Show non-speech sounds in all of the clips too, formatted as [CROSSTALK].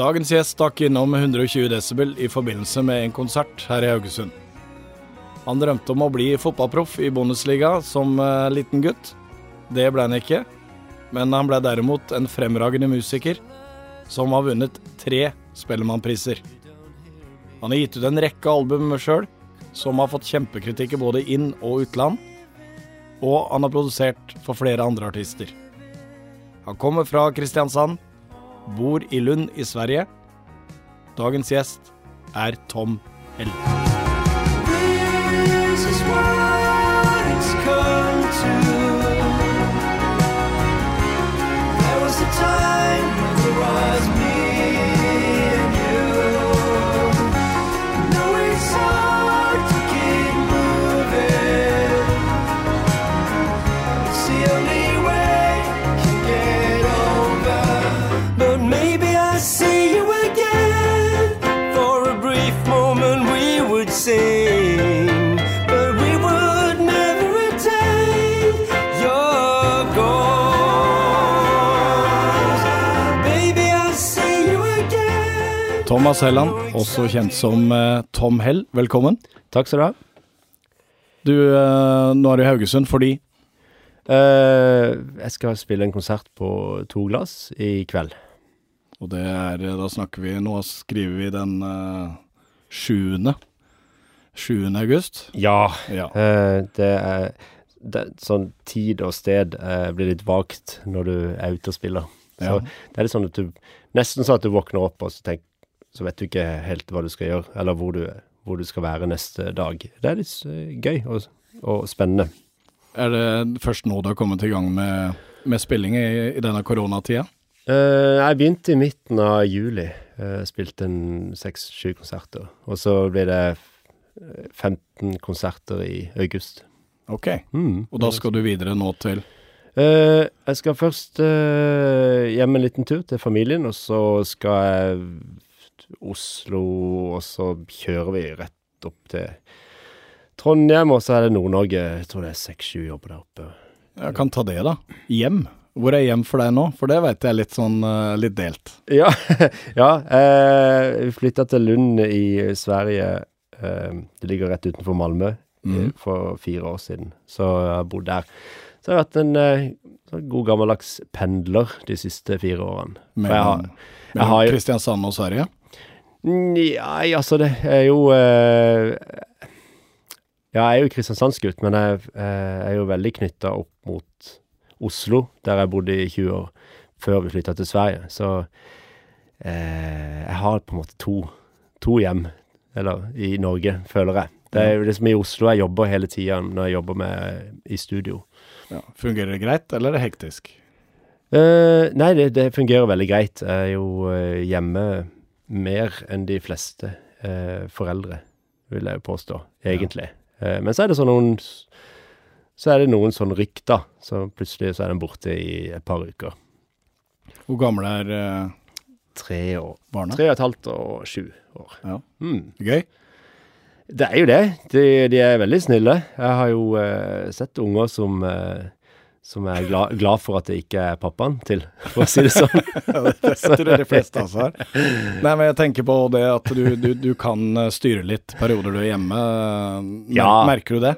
Dagens gjest stakk innom 120 desibel i forbindelse med en konsert her i Haugesund. Han drømte om å bli fotballproff i Bundesliga som uh, liten gutt. Det ble han ikke, men han ble derimot en fremragende musiker som har vunnet tre Spellemannpriser. Han har gitt ut en rekke album sjøl, som har fått kjempekritikk både inn- og utland. Og han har produsert for flere andre artister. Han kommer fra Kristiansand, bor i Lund i Sverige. Dagens gjest er Tom Hell. This to. There Thomas Helland, også kjent som eh, Tom Hell, velkommen. Takk skal du ha. Du, eh, nå er du i Haugesund fordi uh, jeg skal spille en konsert på To glass i kveld. Og det er, da snakker vi, nå skriver vi den uh, 7. 7. august. Ja. Ja. Uh, det er det, Sånn tid og sted eh, blir litt vagt når du er ute og spiller. Så Ja. det er litt sånn at du Nesten sånn at du våkner opp, og så, tenk, så vet du ikke helt hva du skal gjøre, eller hvor du, hvor du skal være neste dag. Det er litt eh, gøy og, og spennende. Er det først nå du har kommet i gang med, med spilling i, i denne koronatida? Uh, jeg begynte i midten av juli. Uh, spilte en seks-sju konserter. Og så blir det eh, 15 konserter i august. Ok. Mm. Og da skal du videre nå til Uh, jeg skal først uh, hjem en liten tur til familien, og så skal jeg Oslo, og så kjører vi rett opp til Trondheim, og så er det Nord-Norge. Jeg tror det er seks-sju jobber der oppe. Jeg kan ta det, da. Hjem. Hvor er hjem for deg nå? For det vet jeg er litt sånn eh, litt delt. Ja, [LAUGHS] ja eh, flytta til Lund i Sverige. Eh, det ligger rett utenfor Malmö. Eh, For fire år siden. Så jeg har bodd der. Så jeg har vært en eh, god gammeldags pendler de siste fire årene. For jeg har, Mellom, jeg mellom har Kristiansand og Sverige? Nei, altså, det er jo eh, Ja, jeg er jo kristiansandsgutt, men jeg eh, er jo veldig knytta opp mot Oslo, der jeg bodde i 20 år før vi flytta til Sverige. Så eh, jeg har på en måte to, to hjem, eller i Norge, føler jeg. Det er jo liksom i Oslo jeg jobber hele tida når jeg jobber med i studio. Ja. Fungerer det greit, eller er det hektisk? Eh, nei, det, det fungerer veldig greit. Jeg er jo eh, hjemme mer enn de fleste eh, foreldre, vil jeg påstå, egentlig. Eh, men så er det sånn noen Så er det noen sånn rykk, da. Så plutselig så er den borte i et par uker. Hvor gamle er eh, Tre år. barna? Tre og et halvt og sju år. Ja. Mm. Gøy? Det er jo det. De, de er veldig snille. Jeg har jo eh, sett unger som eh, som er glad, glad for at det ikke er pappaen til, for å si det sånn. [LAUGHS] Det tror jeg de fleste altså har. Nei, men jeg tenker på det at du, du, du kan eh, styre litt perioder du er hjemme. Mer- Ja. Merker du det?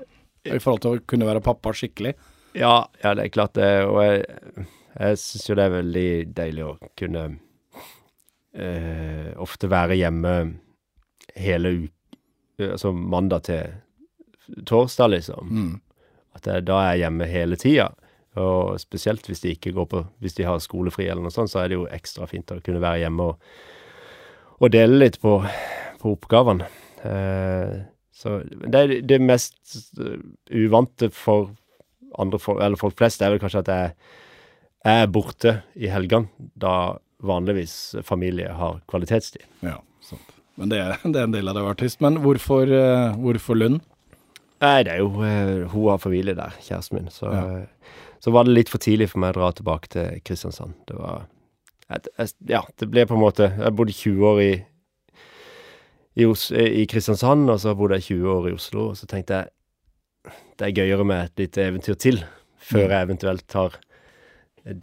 I forhold til å kunne være pappa skikkelig? Ja, ja, det er klart det. Og jeg, jeg syns jo det er veldig deilig å kunne eh, ofte være hjemme hele uka Altså mandag til torsdag, liksom. Mm. At jeg, da er jeg hjemme hele tida. Og spesielt hvis de ikke går på Hvis de har skolefri eller noe sånt, så er det jo ekstra fint å kunne være hjemme og, og dele litt på, på oppgavene. Eh, så det er det mest eh, uvante for andre folk, eller folk flest, er vel kanskje at jeg, jeg er borte i helgene, da vanligvis familie har kvalitetstid. Ja, sant. Men det er, det er en del av det å være artist. Men hvorfor, eh, hvorfor Lund? Nei, det er jo eh, Hun har familie der, kjæresten min. Så, Ja. Så var det litt for tidlig for meg å dra tilbake til Kristiansand. Det var Ja, det ble på en måte Jeg bodde 20 år i i, Os i Kristiansand, og så bodde jeg 20 år i Oslo, og så tenkte jeg det er gøyere med et lite eventyr til, før jeg eventuelt tar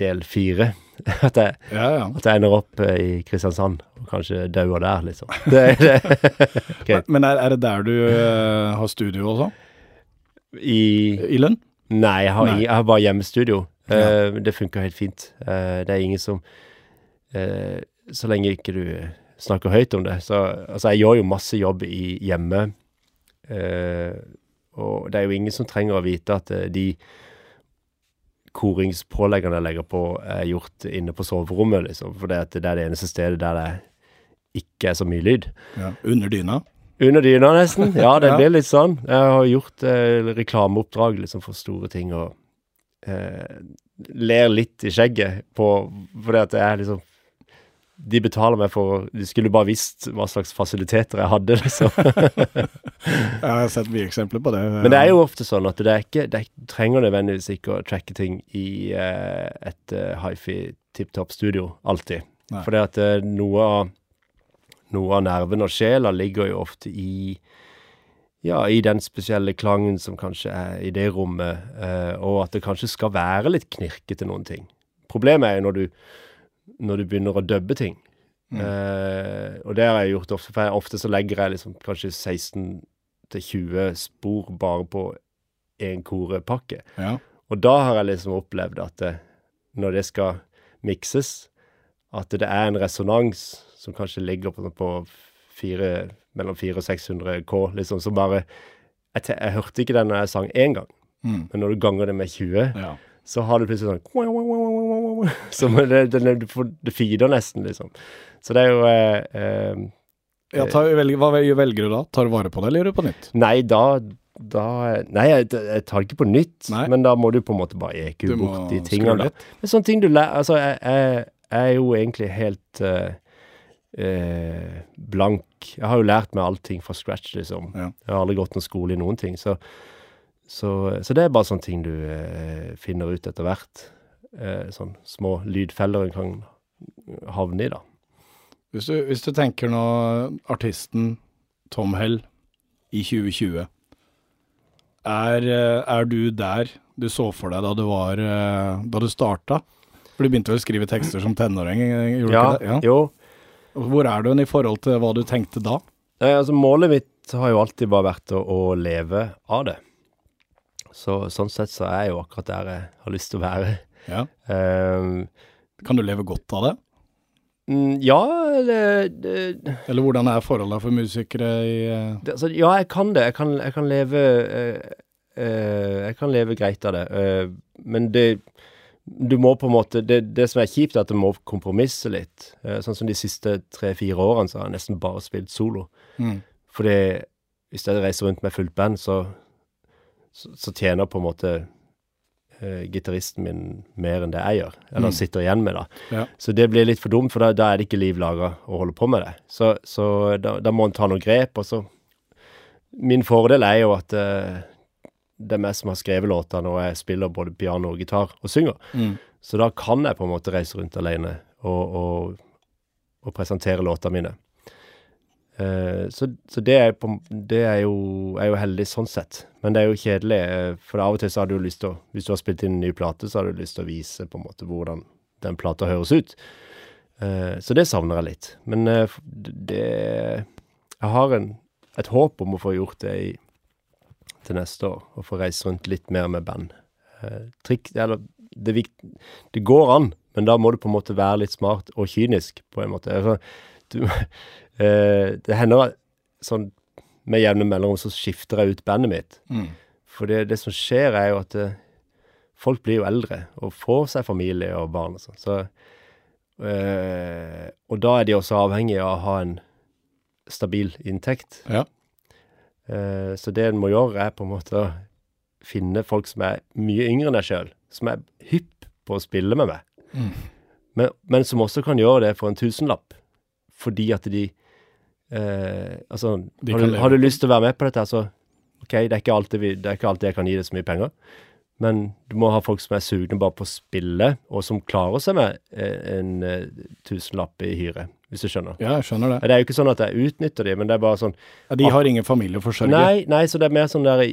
del fire. [LAUGHS] At jeg, Ja, ja. at jeg ender opp eh, i Kristiansand og kanskje dauer der, liksom. [LAUGHS] Det, det. [LAUGHS] okay. Men er, er det der du eh, har studio også? I I Lund? Nei, jeg har, Nei. jeg har bare hjemmestudio. Ja. Eh, det funker helt fint. Eh, det er ingen som eh, Så lenge ikke du snakker høyt om det. Så altså, jeg gjør jo masse jobb i hjemme. Og det er jo ingen som trenger å vite at de koringspåleggene jeg legger på, er gjort inne på soverommet, liksom. For det, det er det eneste stedet der det ikke er så mye lyd. Ja. Under dyna? Under dyna, nesten. [LAUGHS] Ja, det Ja. blir litt sånn. Jeg har gjort eh, reklameoppdrag liksom, for store ting og eh, ler litt i skjegget på Fordi at det er liksom De betaler meg for De skulle bare visst hva slags fasiliteter jeg hadde, liksom. [LAUGHS] Jeg har sett mye eksempler på det. Men det er jo ofte sånn at det er ikke Det er- trenger nødvendigvis ikke å tracke ting i eh, et uh, hifi tipp topp studio, alltid. For det at uh, noe av noe av nerven og sjela ligger jo ofte i ja, i den spesielle klangen som kanskje er i det rommet, eh, og at det kanskje skal være litt knirkete noen ting. Problemet er jo når du, når du begynner å dubbe ting. Mm. Eh, og det har jeg gjort ofte, for jeg, ofte så legger jeg liksom kanskje 16-20 spor bare på én korepakke. Ja. Og da har jeg liksom opplevd at det, når det skal mikses, at det er en resonans som kanskje ligger på, på fire, mellom 400 og 600 K, liksom, som bare jeg, jeg hørte ikke den når jeg sang én gang, Mm. men når du ganger det med 20, ja. så har du plutselig sånn Som det, det, det, det feeder nesten, liksom. Så det er jo eh, eh, ja ta, velger, hva velger du da? Tar du vare på det, eller gjør du på nytt? Nei, da, da Nei, jeg, jeg tar det ikke på nytt, Nei. men da må du på en måte bare eke bort de tingene. Men sånne ting du lærer Altså, jeg, jeg, jeg er jo egentlig helt eh, eh, blank. Jeg har jo lært meg allting fra scratch, liksom. Ja. Jeg har aldri gått noen skole i noen ting. Så, så, så det er bare sånne ting du eh, finner ut etter hvert. Eh, sånn små lydfeller en kan havne i, da. Hvis du, hvis du tenker nå artisten Tom Hell i 2020, er, eh, er du der du så for deg da du var eh, Da du starta? For du begynte vel å skrive tekster som tenåring? eh, Gjorde Ja, ikke det? Ja. jo. Hvor er du i forhold til hva du tenkte da? Eh, altså Målet mitt har jo alltid bare vært å, å leve av det. Så sånn sett så er jeg jo akkurat der jeg har lyst til å være. Ja. Eh, Kan du leve godt av det? mm, ja, det, det, Eller hvordan er forholdet for musikere i eh, det altså, Ja, jeg kan det. Jeg kan, jeg kan leve eh, eh, Jeg kan leve greit av det. Eh, men det Du må på en måte det, det som er kjipt, er at du må kompromisse litt. Eh, sånn som de siste tre-fire årene, så har jeg nesten bare spilt solo. mm. Fordi hvis jeg reiser rundt med fullt band, så, så, så tjener på en måte uh, gitaristen min mer enn det jeg gjør, eller Mm. sitter igjen med, da. Ja. Så det blir litt for dumt, for da, da er det ikke liv laga å holde på med det. Så, så da, da må en ta noen grep, og så Min fordel er jo at eh, det er meg som har skrevet låtene, og jeg spiller både piano og gitar og synger. Mm. Så da kan jeg på en måte reise rundt alene og, og, og presentere låtene mine. Uh, så så det, er, på, det er, jo, er jo heldig sånn sett. Men det er jo kjedelig, eh, for av og til så har du lyst til å Hvis du har spilt inn en ny plate, så har du lyst til å vise på en måte hvordan den plata høres ut. Uh, så det savner jeg litt. Men uh, det Jeg har en, et håp om å få gjort det i, til neste år, og få reist rundt litt mer med band. Eh, trikk, eller det, det går an, men da må du på en måte være litt smart og kynisk, på en måte. Altså, du, [LAUGHS] eh, det hender sånn med jevne mellomrom så skifter jeg ut bandet mitt. Mm. For det, det som skjer, er jo at eh, folk blir jo eldre og får seg familie og barn og sånn. Så, eh, og da er de også avhengige av å ha en stabil inntekt. Ja. Eh, så det en må gjøre, er på en måte å finne folk som er mye yngre enn deg sjøl, som er hypp på å spille med meg, Mm. men, men som også kan gjøre det for en tusenlapp, fordi at de eh, Altså, De har, du, har du lyst til å være med på dette, så OK, det er ikke alltid, vi, det er ikke alltid jeg kan gi deg så mye penger, men du må ha folk som er sugne bare på å spille, og som klarer seg med en, en eh, tusenlapp i hyre, hvis du skjønner. Ja, jeg skjønner det. Det er jo ikke sånn at jeg utnytter dem, men det er bare sånn Ja, de har ingen familie å forsørge. Nei, nei, så det er mer sånn der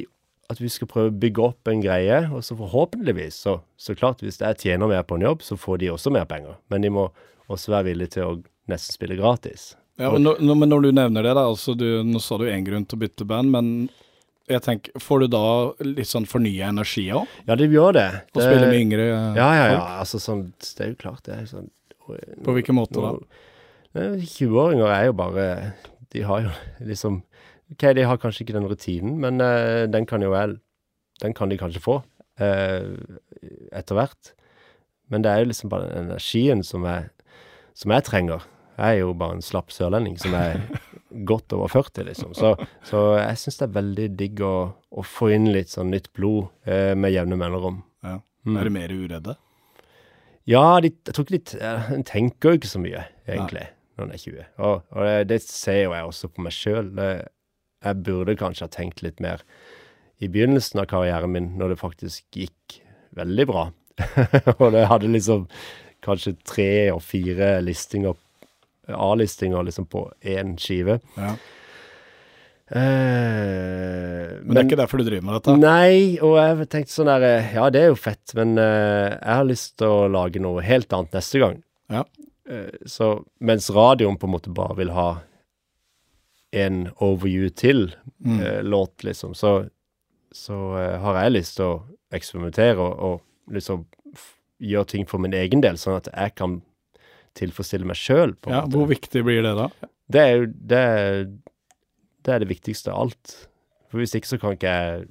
at vi skal prøve å bygge opp en greie, og så forhåpentligvis, så, så klart, hvis jeg tjener mer på en jobb, så får de også mer penger. Men de må også være villige til å nesten spille gratis. Ja, men, når, men når du nevner det, da, altså du, nå sa du én grunn til å bytte band, men jeg tenker, får du da litt sånn fornya energi òg? Ja, det gjør det. Å spille med yngre Ja, ja, ja. folk? Altså, sånn, det er jo klart, det er sånn På hvilken måte da? Nei, 20-åringer er jo bare De har jo [LAUGHS] liksom OK, de har kanskje ikke den rutinen, men eh, den kan jo vel Den kan de kanskje få eh, etter hvert. Men det er jo liksom bare den energien som jeg, som jeg trenger. Jeg er jo bare en slapp sørlending som er [LAUGHS] godt over 40, liksom. Så, så jeg syns det er veldig digg å, å få inn litt sånn nytt blod eh, med jevne mellomrom. Ja. Mm. Er du mer uredde? Ja, de, jeg tror ikke de de tenker jo ikke så mye, egentlig, når en er 20. Og, og det, det ser jo jeg også på meg sjøl. Jeg burde kanskje ha tenkt litt mer i begynnelsen av karrieren min, når det faktisk gikk veldig bra. [LAUGHS] og det hadde liksom kanskje tre og fire listinger, A-listinger, liksom på én skive. Ja. Eh, Men, det er ikke derfor du driver med dette? Nei, og jeg tenkte sånn der eh, Ja, det er jo fett, men eh, jeg har lyst til å lage noe helt annet neste gang. Ja. Eh, så mens radioen på en måte bare vil ha en overview til Mm. eh, låt, liksom, så, så eh, har jeg lyst til å eksperimentere og, og liksom gjøre ting for min egen del, sånn at jeg kan tilfredsstille meg sjøl. Ja, hvor viktig blir det da? Det er jo det, det er det viktigste av alt. For hvis ikke så kan ikke jeg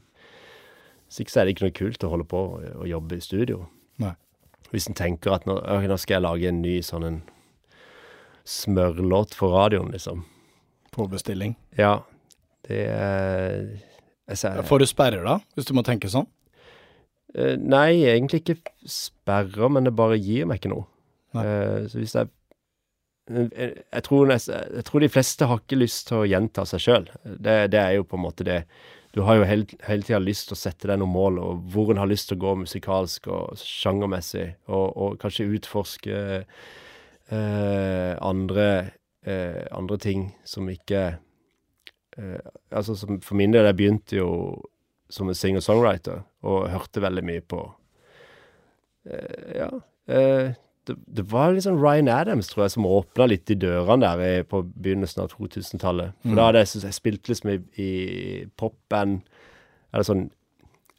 Hvis ikke så er det ikke noe kult å holde på og, og jobbe i studio. Hvis en tenker at nå, nå skal jeg lage en ny sånn en smørlåt for radioen, liksom. På bestilling? Ja, det er jeg ser, Får du sperrer da, hvis du må tenke sånn? Eh, Nei, egentlig ikke sperrer, men det bare gir meg ikke noe. Eh, så hvis jeg jeg, tror jeg tror de fleste har ikke lyst til å gjenta seg sjøl. Det, det er jo på en måte det. Du har jo hele, hele tida lyst til å sette deg noen mål, og hvor en har lyst til å gå musikalsk og sjangermessig, og, og kanskje utforske eh, andre, eh, andre ting som ikke eh, Altså som for min del, jeg begynte jo som en singer-songwriter, og hørte veldig mye på eh, Ja. Det, det var liksom Ryan Adams, tror jeg, som åpna litt de dørene der i, på begynnelsen av 2000-tallet. For Mm. da hadde jeg, synes jeg spilt liksom i, i popband, eller sånn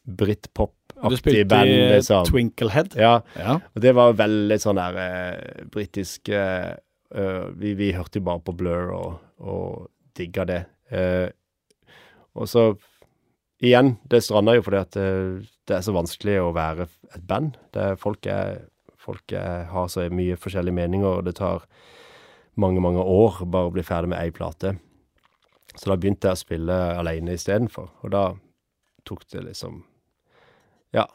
britpop-aktig band. Du spilte band, i liksom. Twinklehead? Ja, Ja. og det var veldig sånn der eh, britisk eh, eh, vi, vi hørte jo bare på Blur og, og digga det. Eh, og så igjen, det stranda jo fordi at eh, det er så vanskelig å være et band. Det folk, er, folk er, har så mye forskjellige meninger, og det tar mange, mange år bare å bli ferdig med ei plate. Så da begynte jeg å spille aleine istedenfor, og da tok det liksom Ja.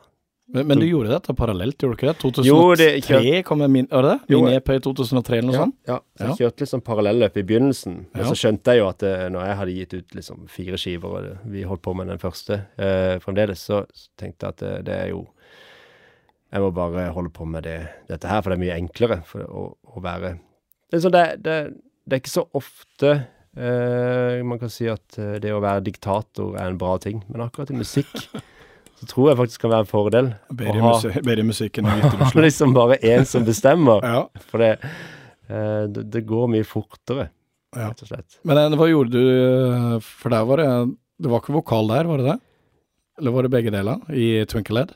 Men, men du gjorde dette parallelt, gjorde du ikke det? 2003 Jo, det- kom jeg min, var det det? Jo, Min-EP i 2003 eller noe Ja, sånt? ja. Så jeg Ja. kjørte liksom parallelløp i begynnelsen. Men Ja. så skjønte jeg jo at det, når jeg hadde gitt ut liksom fire skiver, og vi holdt på med den første eh, fremdeles, så tenkte jeg at det, det er jo Jeg må bare holde på med det, dette her, for det er mye enklere for å, å være det er, sånn, det, det, det er ikke så ofte eh, man kan si at eh, det å være diktator er en bra ting, men akkurat i musikk [LAUGHS] så tror jeg faktisk kan være en fordel. Bedre, å ha musi bedre musikk enn Hvite Russland. liksom bare én som bestemmer. [LAUGHS] Ja, For det, eh, det, det går mye fortere, ja. rett og slett. Men eh, hva gjorde du, eh, for der var det Det var ikke vokal der, var det det? Eller var det begge deler i Twinklehead?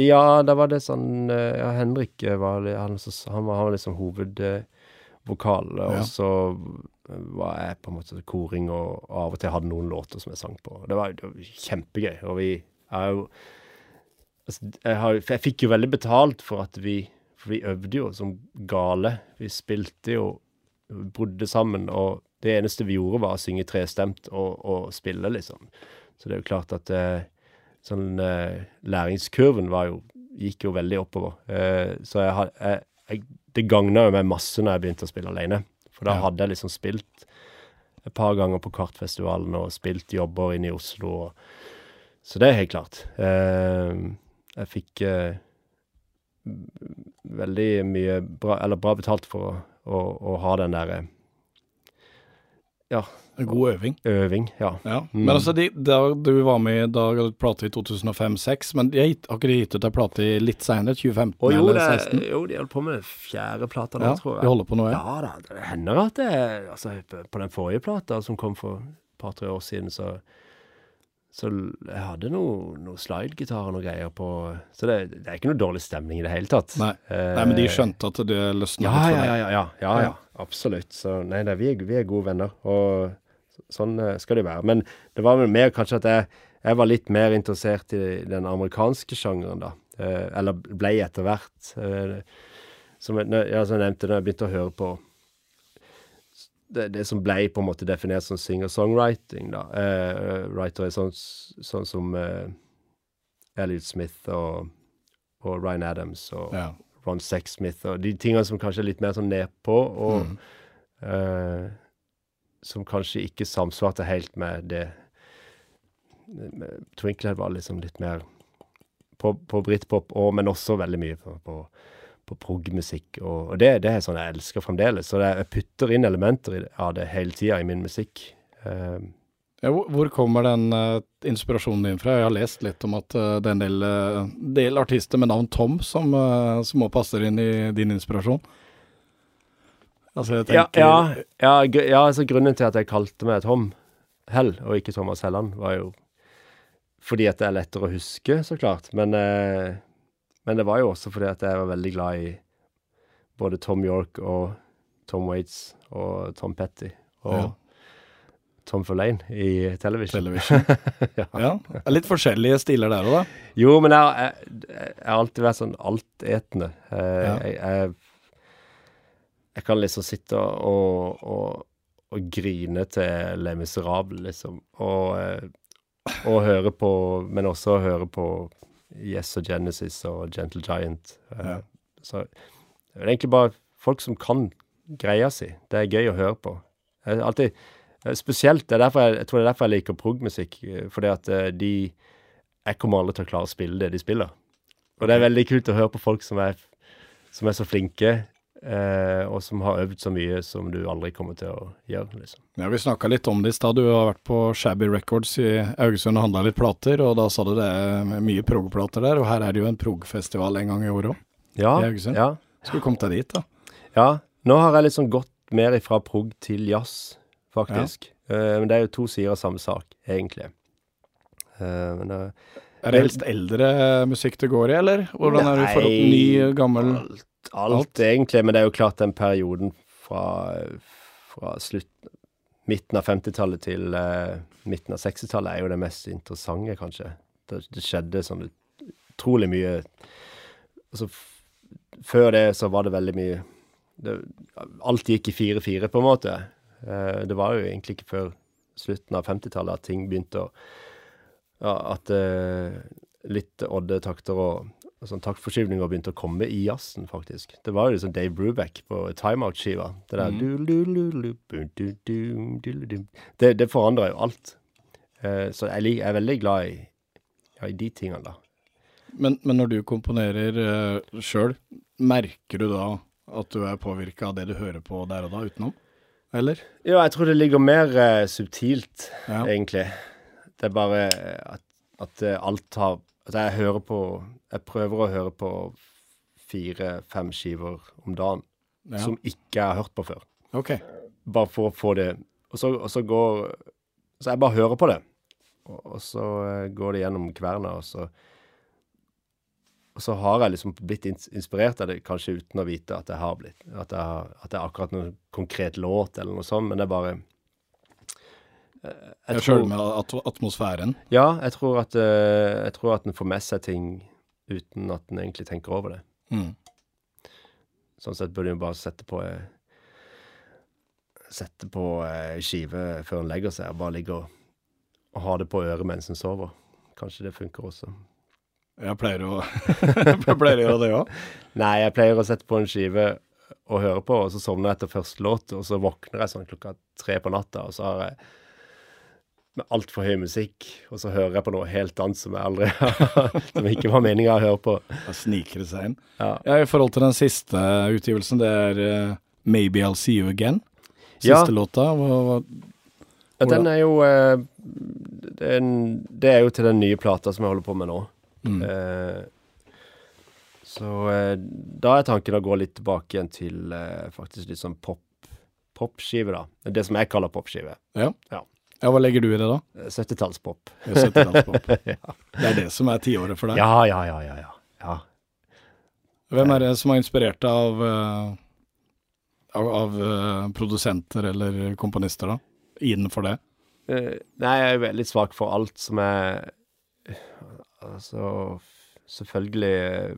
Ja, da var det sånn eh, Ja, Henrik eh, var, han, han var, han var liksom hovedvokalen, og Ja. så var jeg på en måte koring, og, og av og til hadde noen låter som jeg sang på. Det var, det var kjempegøy. Og vi er jo altså, jeg, har, jeg fikk jo veldig betalt for at vi For vi øvde jo som gale. Vi spilte jo Bodde sammen, og det eneste vi gjorde, var å synge trestemt og, og spille, liksom. Så det er jo klart at eh, sånn eh, læringskurven var jo gikk jo veldig oppover. Eh, så jeg, jeg, jeg, det gagna jo meg masse når jeg begynte å spille alene. For da Ja. hadde jeg liksom spilt et par ganger på Kartfestivalen og spilt jobber inne i Oslo. Og, så det er helt klart. Eh, jeg fikk eh, veldig mye bra, eller bra betalt for å, å, å ha den derre Ja, En god øving. øving. Ja. Ja. Mm. Men altså, de, da du var med i dag og plate i 2005-2006, men de har, ikke de gitt ut ei plate litt seinere? 2015 Og jo, eller 2016? jo, de holder på med fjerde plate nå, Ja, tror jeg. de holder på nå, ja. Ja da, det hender at det Altså, på- den forrige plata som kom for et par-tre år siden, så Så jeg hadde noe, noe slidegitar og noe greier på Så det, det er ikke noe dårlig stemning i det hele tatt. Nei. Nei, men de skjønte at det løsna ja, litt for deg? ja, ja, ja, ja, Ja. Absolutt. Så nei, da, vi, er, vi er gode venner, og sånn eh, skal det være. Men det var vel mer kanskje at jeg, jeg var litt mer interessert i den amerikanske sjangeren, da. Eh, eller ble etter hvert. Eh, som, ja, som jeg nevnte, da jeg begynte å høre på det, det som ble på en måte definert som singer-songwriting, da. Eh, writer sånn, sånn som eh, Elliot Smith og, og Ryan Adams og Ja. Ron Sexsmith og de tingene som kanskje er litt mer sånn nedpå, og Mm. eh, som kanskje ikke samsvarte helt med det Twinklehead var liksom litt mer på, på britpop, og, men også veldig mye på, på, på prog-musikk. Og, og det, det er sånn jeg elsker fremdeles. Så jeg putter inn elementer av det hele tida i min musikk. Eh, Ja, hvor, kommer den uh, inspirasjonen din fra? Jeg har lest litt om at uh, det er en del, uh, del artister med navn Tom som, som også passer inn i din inspirasjon. Altså, jeg ja, tenker ja, ja, gr- ja, altså grunnen til at jeg kalte meg Tom Hell, og ikke Thomas Helland, var jo fordi at det er lettere å huske, så klart. Men, men det var jo også fordi at jeg var veldig glad i både Tom York og Tom Waits og Tom Petty og Ja. Tom Verlaine i television. Television. [LAUGHS] ja. Ja, litt forskjellige stiler der òg, da. Jo, men jeg, har alltid vært sånn altetende. Jeg, Ja. jeg, jeg, jeg kan liksom sitte og, og, og grine til Le Miserable, liksom. Og, eh, og høre på Men også høre på Yes og Genesis og Gentle Giant. Eh, Ja. Så det er egentlig bare folk som kan greia si. Det er gøy å høre på. Jeg har alltid eh, Spesielt, det er derfor jeg, jeg tror det er derfor jeg liker prog-musikk. eh, Fordi at eh, de Jeg kommer aldri til å klare å spille det de spiller. Og det er veldig kult å høre på folk som er, som er så flinke, eh, og som har øvd så mye som du aldri kommer til å gjøre, liksom. Ja, Vi snakka litt om det i stad. Du har vært på Shabby Records i Haugesund og handla litt plater, og da sa du det er mye prog-plater der. Og her er det jo en prog-festival en gang i året òg. Ja, I Haugesund? ja, Skulle kommet deg dit, da. ja. Nå har jeg liksom gått mer ifra prog til jazz, faktisk. Eh, men det er jo to sider av samme sak, egentlig. Eh, men det Er det helst eldre musikk det går i, eller? Hvordan er det i forhold til ny, gammel alt, alt, egentlig. Men det er jo klart den perioden fra, fra slutt, midten av 50-tallet til uh, midten av 60-tallet er jo det mest interessante, kanskje. Det, det skjedde sånn utrolig mye Altså, før det så var det veldig mye det, Alt gikk i 4-4, på en måte. Eh, det var jo egentlig ikke før slutten av 50-tallet at ting begynte å ja, At eh, litt oddetakter og, og sånn taktforskyvninger begynte å komme i jazzen, faktisk. Det var jo liksom Dave Brubeck på timeout-skiva. Det der bu-du-du-du-lu-du. Det, det forandrer jo alt. Eh, så jeg, jeg er veldig glad i, ja, i de tingene, da. Men, men når du komponerer uh, sjøl, merker du da at du er påvirka av det du hører på der og da, utenom? Eller? Ja, jeg tror det ligger mer uh, subtilt, Ja. egentlig. Det er bare at, at eh, alt har At jeg hører på Jeg prøver å høre på fire-fem skiver om dagen ja. som ikke jeg har hørt på før. Ok. Bare for å få det Og så, og så går Så jeg bare hører på det. Og, og så eh, går det gjennom kverna, og så Og så har jeg liksom blitt inspirert av det, kanskje uten å vite at jeg har blitt. At jeg, har, at det er akkurat noen konkret låt eller noe sånt, men det er bare eh, Jeg sjøl med at atmosfæren. Ja, jeg tror at eh, Jeg tror at den får med seg ting uten at den egentlig tenker over det. Mm. Sånn sett burde en bare sette på eh, Sette på skive før en legger seg, og bare ligge og, og ha det på øret mens en sover. Kanskje det funker også. Jeg pleier å [LAUGHS] Jeg pleier å gjøre det òg. Nei, jeg pleier å sette på en skive og høre på, og så sovner jeg etter første låt, og så våkner jeg sånn klokka tre på natta, og så har jeg med altfor høy musikk, og så hører jeg på noe helt annet som jeg aldri [LAUGHS] Som ikke var meninga å høre på. Da sniker det seg inn. Ja. Ja, I forhold til den siste utgivelsen, det er uh, Maybe I'll See You Again. Siste Ja. låta. Hva, hva, Ja, den er jo eh, den, Det er jo til den nye plata som jeg holder på med nå. Mm. Eh, så eh, da er tanken å gå litt tilbake igjen til eh, faktisk litt sånn pop popskive, da. Det som jeg kaller popskive. Ja. Ja. ja, hva legger du i det, da? Eh, 70-tallspop. Jeg setter danspop. [LAUGHS] ja. Det er det som er tiåret for deg? ja, ja, ja, ja, ja. ja. Hvem er det som har inspirert deg av, av, av produsenter eller komponister, da? Innenfor det? Nei, jeg er veldig svak for alt som er Altså, selvfølgelig eh,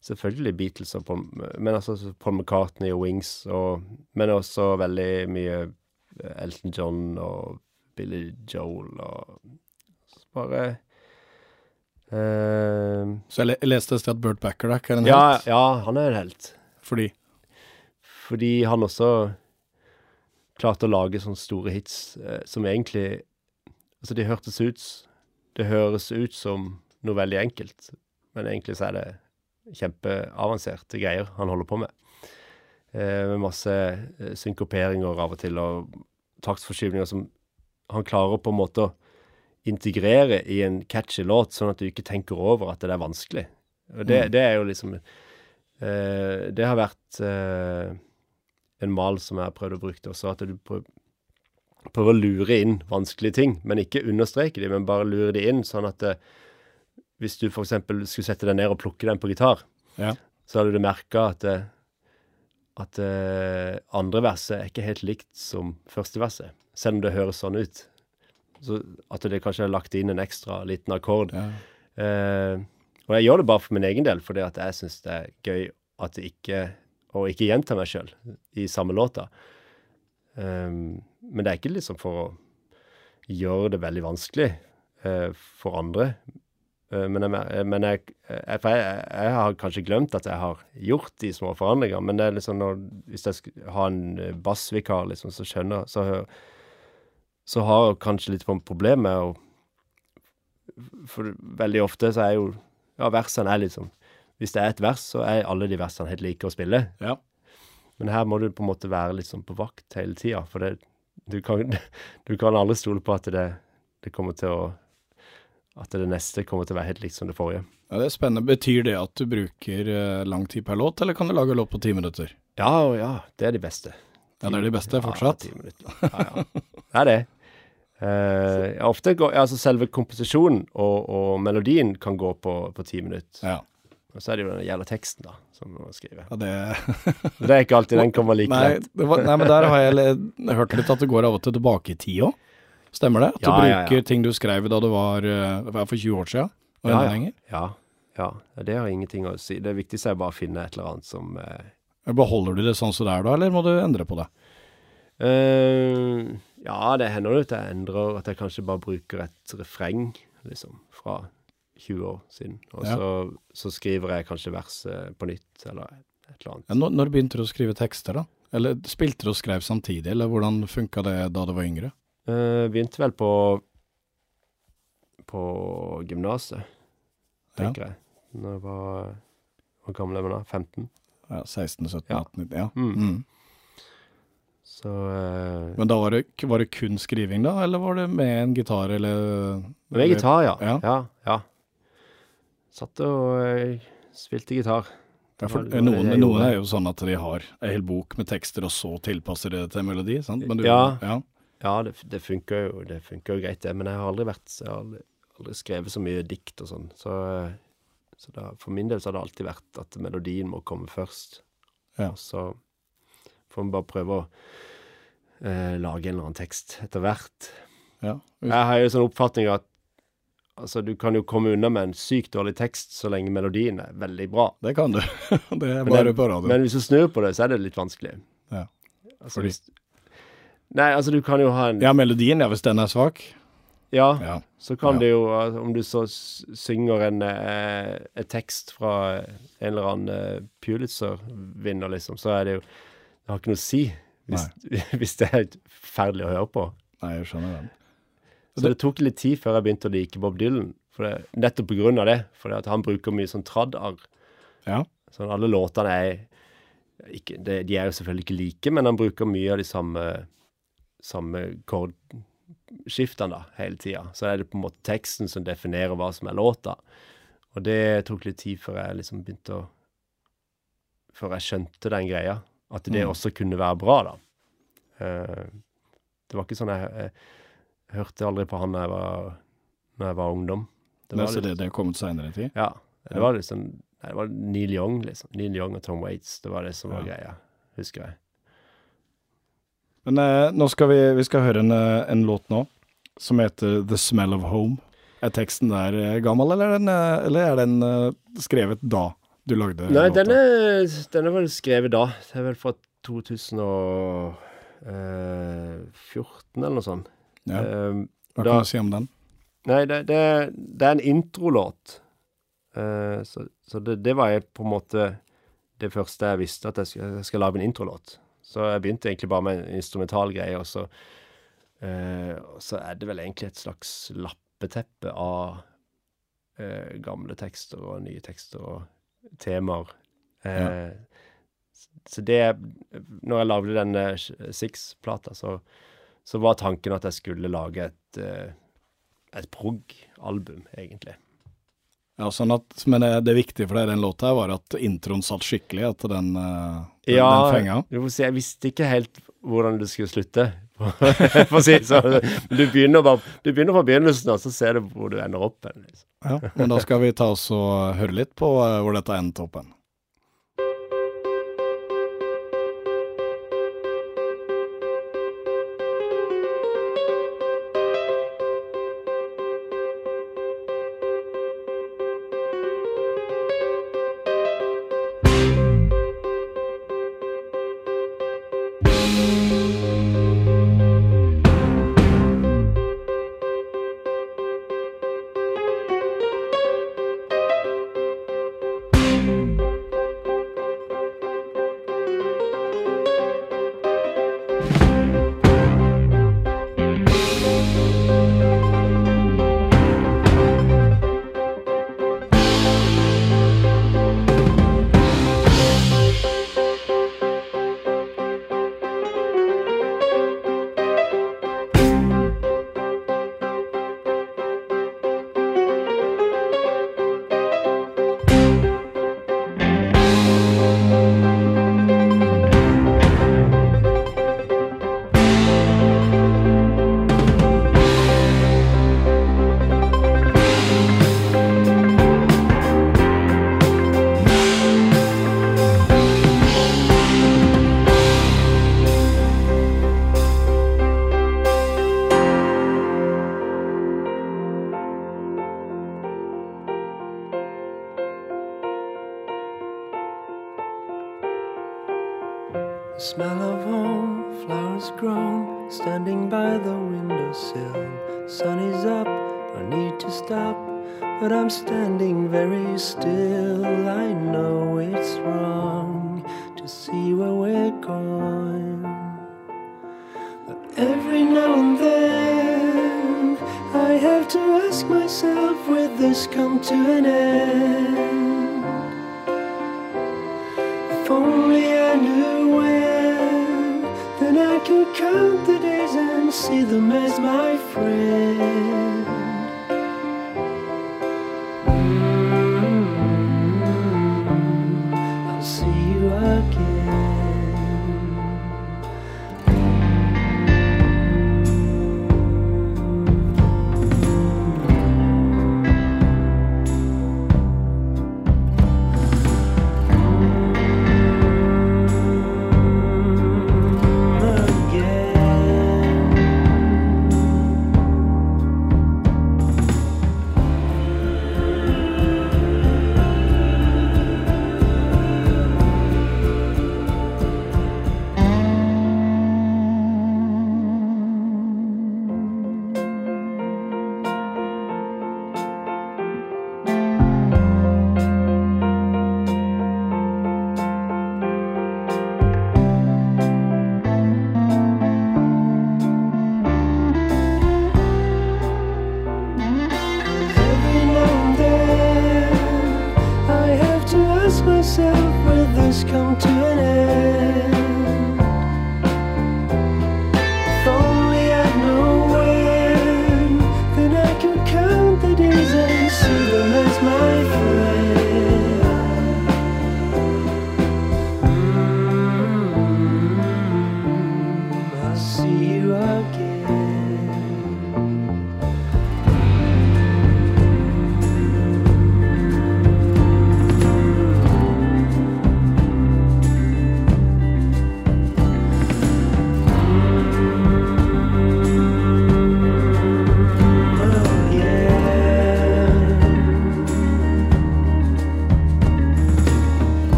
Selvfølgelig Beatles og Paul, men altså Paul McCartney og Wings, og, men også veldig mye eh, Elton John og Billy Joel og så bare eh, Så jeg le- leste et sted at Bert Bacharach er en ja, helt. ja, han er en helt. Fordi Fordi han også klarte å lage sånne store hits eh, som egentlig Altså, de hørtes ut Det høres ut som noe veldig enkelt, men egentlig så er det kjempeavanserte greier han holder på med. Eh, med masse eh, synkoperinger av og til, og taktsforskyvninger som han klarer på en måte å integrere i en catchy låt, sånn at du ikke tenker over at det er vanskelig. Og det, Mm. det er jo liksom eh, Det har vært eh, en mal som jeg har prøvd å bruke også, at du prøver, prøver å lure inn vanskelige ting, men ikke understreke de, men bare lure de inn, sånn at eh, hvis du eksempel skulle sette deg ned og plukke den på gitar, Ja. så hadde du merka at, eh, at eh, andre verset er ikke helt likt som første verset, selv om det høres sånn ut. Så at det kanskje er lagt inn en ekstra liten akkord. ja. Eh, og jeg gjør det bare for min egen del, fordi at jeg syns det er gøy at det ikke å ikke gjenta meg sjøl i samme låta. Um, men det er ikke liksom for å gjøre det veldig vanskelig uh, for andre. Uh, men jeg, men jeg, jeg, for jeg, jeg har kanskje glemt at jeg har gjort de små forandringene. Men det er liksom når, hvis jeg skal ha en eh, bassvikar, liksom, så skjønner så, så har jeg kanskje litt problemer problem med å For veldig ofte så er jo Ja, versene er liksom Hvis det er et vers, så er alle de versene helt like å spille. ja. Men her må du på en måte være litt sånn på vakt hele tida, for det, du, kan, [LAUGHS] du kan aldri stole på at det, det kommer til å At det neste kommer til å være helt likt som det forrige. Ja, Det er spennende. Betyr det at du bruker eh, lang tid per låt, eller kan du lage låt på ti minutter? Ja, ja, det er de beste. Ja, det er de beste fortsatt. Ja. Ja, ja. [LAUGHS] Det er det. Eh, ofte går altså Selve komposisjonen og, og melodien kan gå på, på ti minutter. Ja. Og så er det jo den jævla teksten, da, som man skriver. ja det Det er ikke alltid den kommer like nei, lett. var, nei, men der har jeg hørt litt at det går av og til tilbake i tid òg. Stemmer det? At du Ja, ja, ja. bruker ting du skrev da du var eh, for 20 år siden? Ja, ja. Ja, ja. Ja, Det har ingenting å si. Det viktigste er bare å finne et eller annet som eh, Beholder du det sånn som det er da, eller må du endre på det? Uh, Ja, det hender jo at jeg endrer, at jeg kanskje bare bruker et refreng, liksom, fra 20 år siden. Og Ja. så, så skriver jeg kanskje verset på nytt, eller et eller annet. Ja, Når, når begynte du å skrive tekster, da? Eller spilte du og skrev samtidig, eller hvordan funka det da du var yngre? Uh, begynte vel på på gymnaset, tenker jeg. Når jeg var Hvor gammel er man da? 15? Ja, 16, 17, Ja. 18, 19, ja. Mm. Mm. Så uh, Men da var det, var det kun skriving, da, eller var det med en gitar, eller Med gitar, ja. Ja. Ja. ja, Satt og eh, spilte gitar. Ja, var noen, noen er jo sånn at de har en hel bok med tekster, og så tilpasser de det til melodi, sant? Men du, Ja. ja. Ja, det, det funker jo det funker jo greit, det. Men jeg har aldri vært Jeg har aldri, aldri skrevet så mye dikt og sånn. Så, eh, så da, for min del så har det alltid vært at melodien må komme først. Ja. Og så får vi bare prøve å eh, lage en eller annen tekst etter hvert. ja. Jeg har jo sånn oppfatning at altså, du kan jo komme unna med en sykt dårlig tekst så lenge melodien er veldig bra. Det kan du. [LAUGHS] det er bare på radio. Men hvis du snur på det, så er det litt vanskelig. Ja. Altså, Fordi- hvis, nei, altså du kan jo ha en Ja, melodien, ja, hvis den er svak. Ja, Ja. så kan Ja. det jo altså, Om du så synger en, eh, en tekst fra en eller annen eh, Pulitzer-vinner, liksom, så er det jo Det har ikke noe å si hvis, [LAUGHS] hvis det er forferdelig å høre på. Nei, jeg skjønner den. Så det tok litt tid før jeg begynte å like Bob Dylan. For det, nettopp av det. For han bruker mye sånn trad-arr. Ja. Sånn alle låtene er ikke, det, De er jo selvfølgelig ikke like, men han bruker mye av de samme samme kordskiftene da, hele tida. Så er det på en måte teksten som definerer hva som er låta. Og det tok litt tid før jeg liksom begynte å Før jeg skjønte den greia. At det Mm. også kunne være bra, da. Uh, det var ikke sånn jeg, jeg, hørte aldri på han da jeg var, når jeg var ungdom. Det var Nei, så det, det er kommet seinere i tid? ja, det var liksom det var Neil Young, liksom. Neil Young og Tom Waits. Det var det som var Ja. greia, husker jeg. Men eh, nå skal vi, vi skal høre en, eh, en låt nå som heter The Smell of Home. Er teksten der eh, gammel, eller er den, eh, eller er den skrevet da du lagde Nei, låta? denne, denne var skrevet da. Det er vel fra 2014 eller noe sånt. Ja. Eh, Hva da- kan du si om den? nei, det, det, det er en introlåt. Eh, så så det, det var jeg på en måte det første jeg visste, at jeg skal, jeg skal lage en introlåt. Så jeg begynte egentlig bare med en instrumental greie, og så, eh, og så er det vel egentlig et slags lappeteppe av eh, gamle tekster og nye tekster og temaer. Eh, Så det Når jeg lagde den Six-plata, så, så var tanken at jeg skulle lage et, eh, et prog-album, egentlig. Ja, sånn at, men det, det viktige for deg i den låta var at introen satt skikkelig, at den, eh, den, Ja, den fenga. Ja, jeg visste ikke helt hvordan det skulle slutte, for [LAUGHS] å si det sånn. Du begynner bare du begynner fra begynnelsen, og så ser du hvor du ender opp. Liksom. Ja, men da skal vi ta oss og høre litt på eh, hvor dette endte opp hen.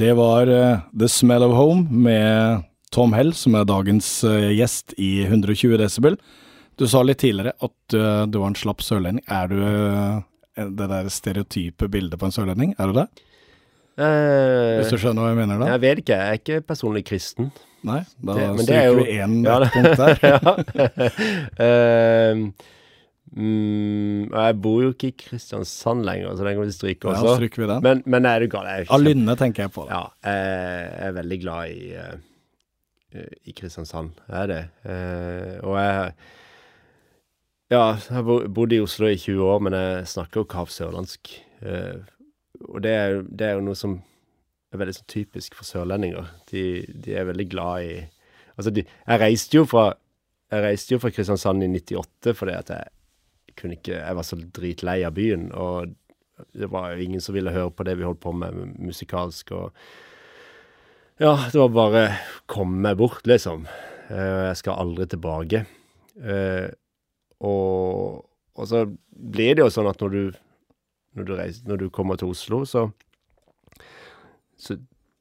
Det var eh, The Smell of Home med Tom Hell, som er dagens eh, gjest i 120 desibel. Du sa litt tidligere at eh, du var en slapp sørlending. Er du det der stereotype bildet på en sørlending? Er du det? Eh, Hvis du skjønner hva jeg mener da? jeg vet ikke, jeg er ikke personlig kristen. Nei, da Det- men det er stryker jo- vi én Ja, punkt der. [LAUGHS] ja. [LAUGHS] Ehm, mm, jeg bor jo ikke i Kristiansand lenger, så den kan vi stryke Ja, også. stryker vi den. men, men er du? Jeg er Av Lynne tenker jeg på. Ja, jeg er veldig glad i, eh, i Kristiansand. Jeg er det. Eh, og jeg Ja, jeg har bodd i Oslo i 20 år, men jeg snakker jo kav sørlandsk. Eh, og det er, det er jo noe som er veldig sånn typisk for sørlendinger. De, de er veldig glad i Altså, de, jeg reiste jo fra Jeg reiste jo fra Kristiansand i 98 fordi at jeg kunne ikke Jeg var så dritlei av byen, og det var jo ingen som ville høre på det vi holdt på med musikalsk, og Ja, det var bare komme meg bort, liksom. Eh, Jeg skal aldri tilbake. Eh, Og, og så blir det jo sånn at når du når du, reiser, når du kommer til Oslo, så, så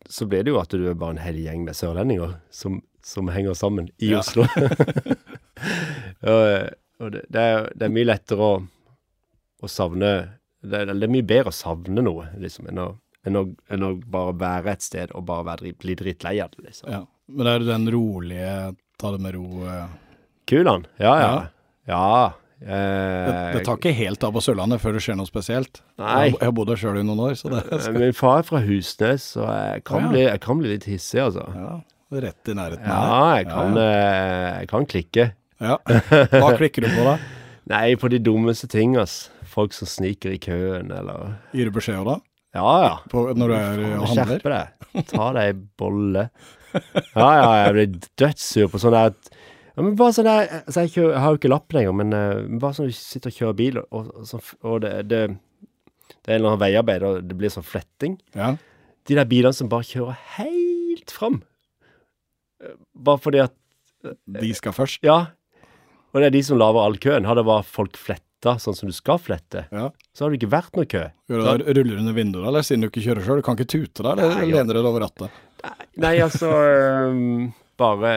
så blir det jo at du er bare en hel gjeng med sørlendinger som, som henger sammen i Ja. Oslo. [LAUGHS] og og det, det, er, det er mye lettere å, å savne det er, det er mye bedre å savne noe, liksom, enn å, enn å, enn å bare være et sted og bare være, bli drittlei av det, liksom. Ja. Men det er den rolige, ta det med ro eh. Kulan? Ja, ja. Ja. Ja. det, eh, det tar ikke helt av på Sørlandet før det skjer noe spesielt. Nei. Jeg har- bodd der sjøl i noen år, så det skal... Min far er fra Husnes, så jeg kan, ja. bli, jeg kan bli litt hissig, altså. ja, rett i nærheten Ja, jeg kan, eh, jeg kan klikke. Ja. Hva klikker du på da? [LAUGHS] Nei, på de dummeste ting, ass. Folk som sniker i køen, eller Gir du beskjed da? Ja, ja. På, når du er og handler? Skjerp deg. Ta deg ei bolle. Ja, ja, jeg blir dødssur på sånn der ja, men bare sånn der altså jeg, kjører, jeg har jo ikke lappen engang, men uh, bare sånn du sitter og kjører bil, og, og, og det, det, det er en eller annen veiarbeid, og det blir sånn fletting. Ja. De der bilene som bare kjører helt fram. Eh, Bare fordi at De skal først. Ja. Og det er de som lager all køen. Hadde det vært folk fletta sånn som du skal flette, Ja. så hadde det ikke vært noe kø. Gjør du da ruller du under vinduet, eller siden du ikke kjører sjøl? Du kan ikke tute deg, eller ja. lener du deg over rattet? Nei, altså um, Bare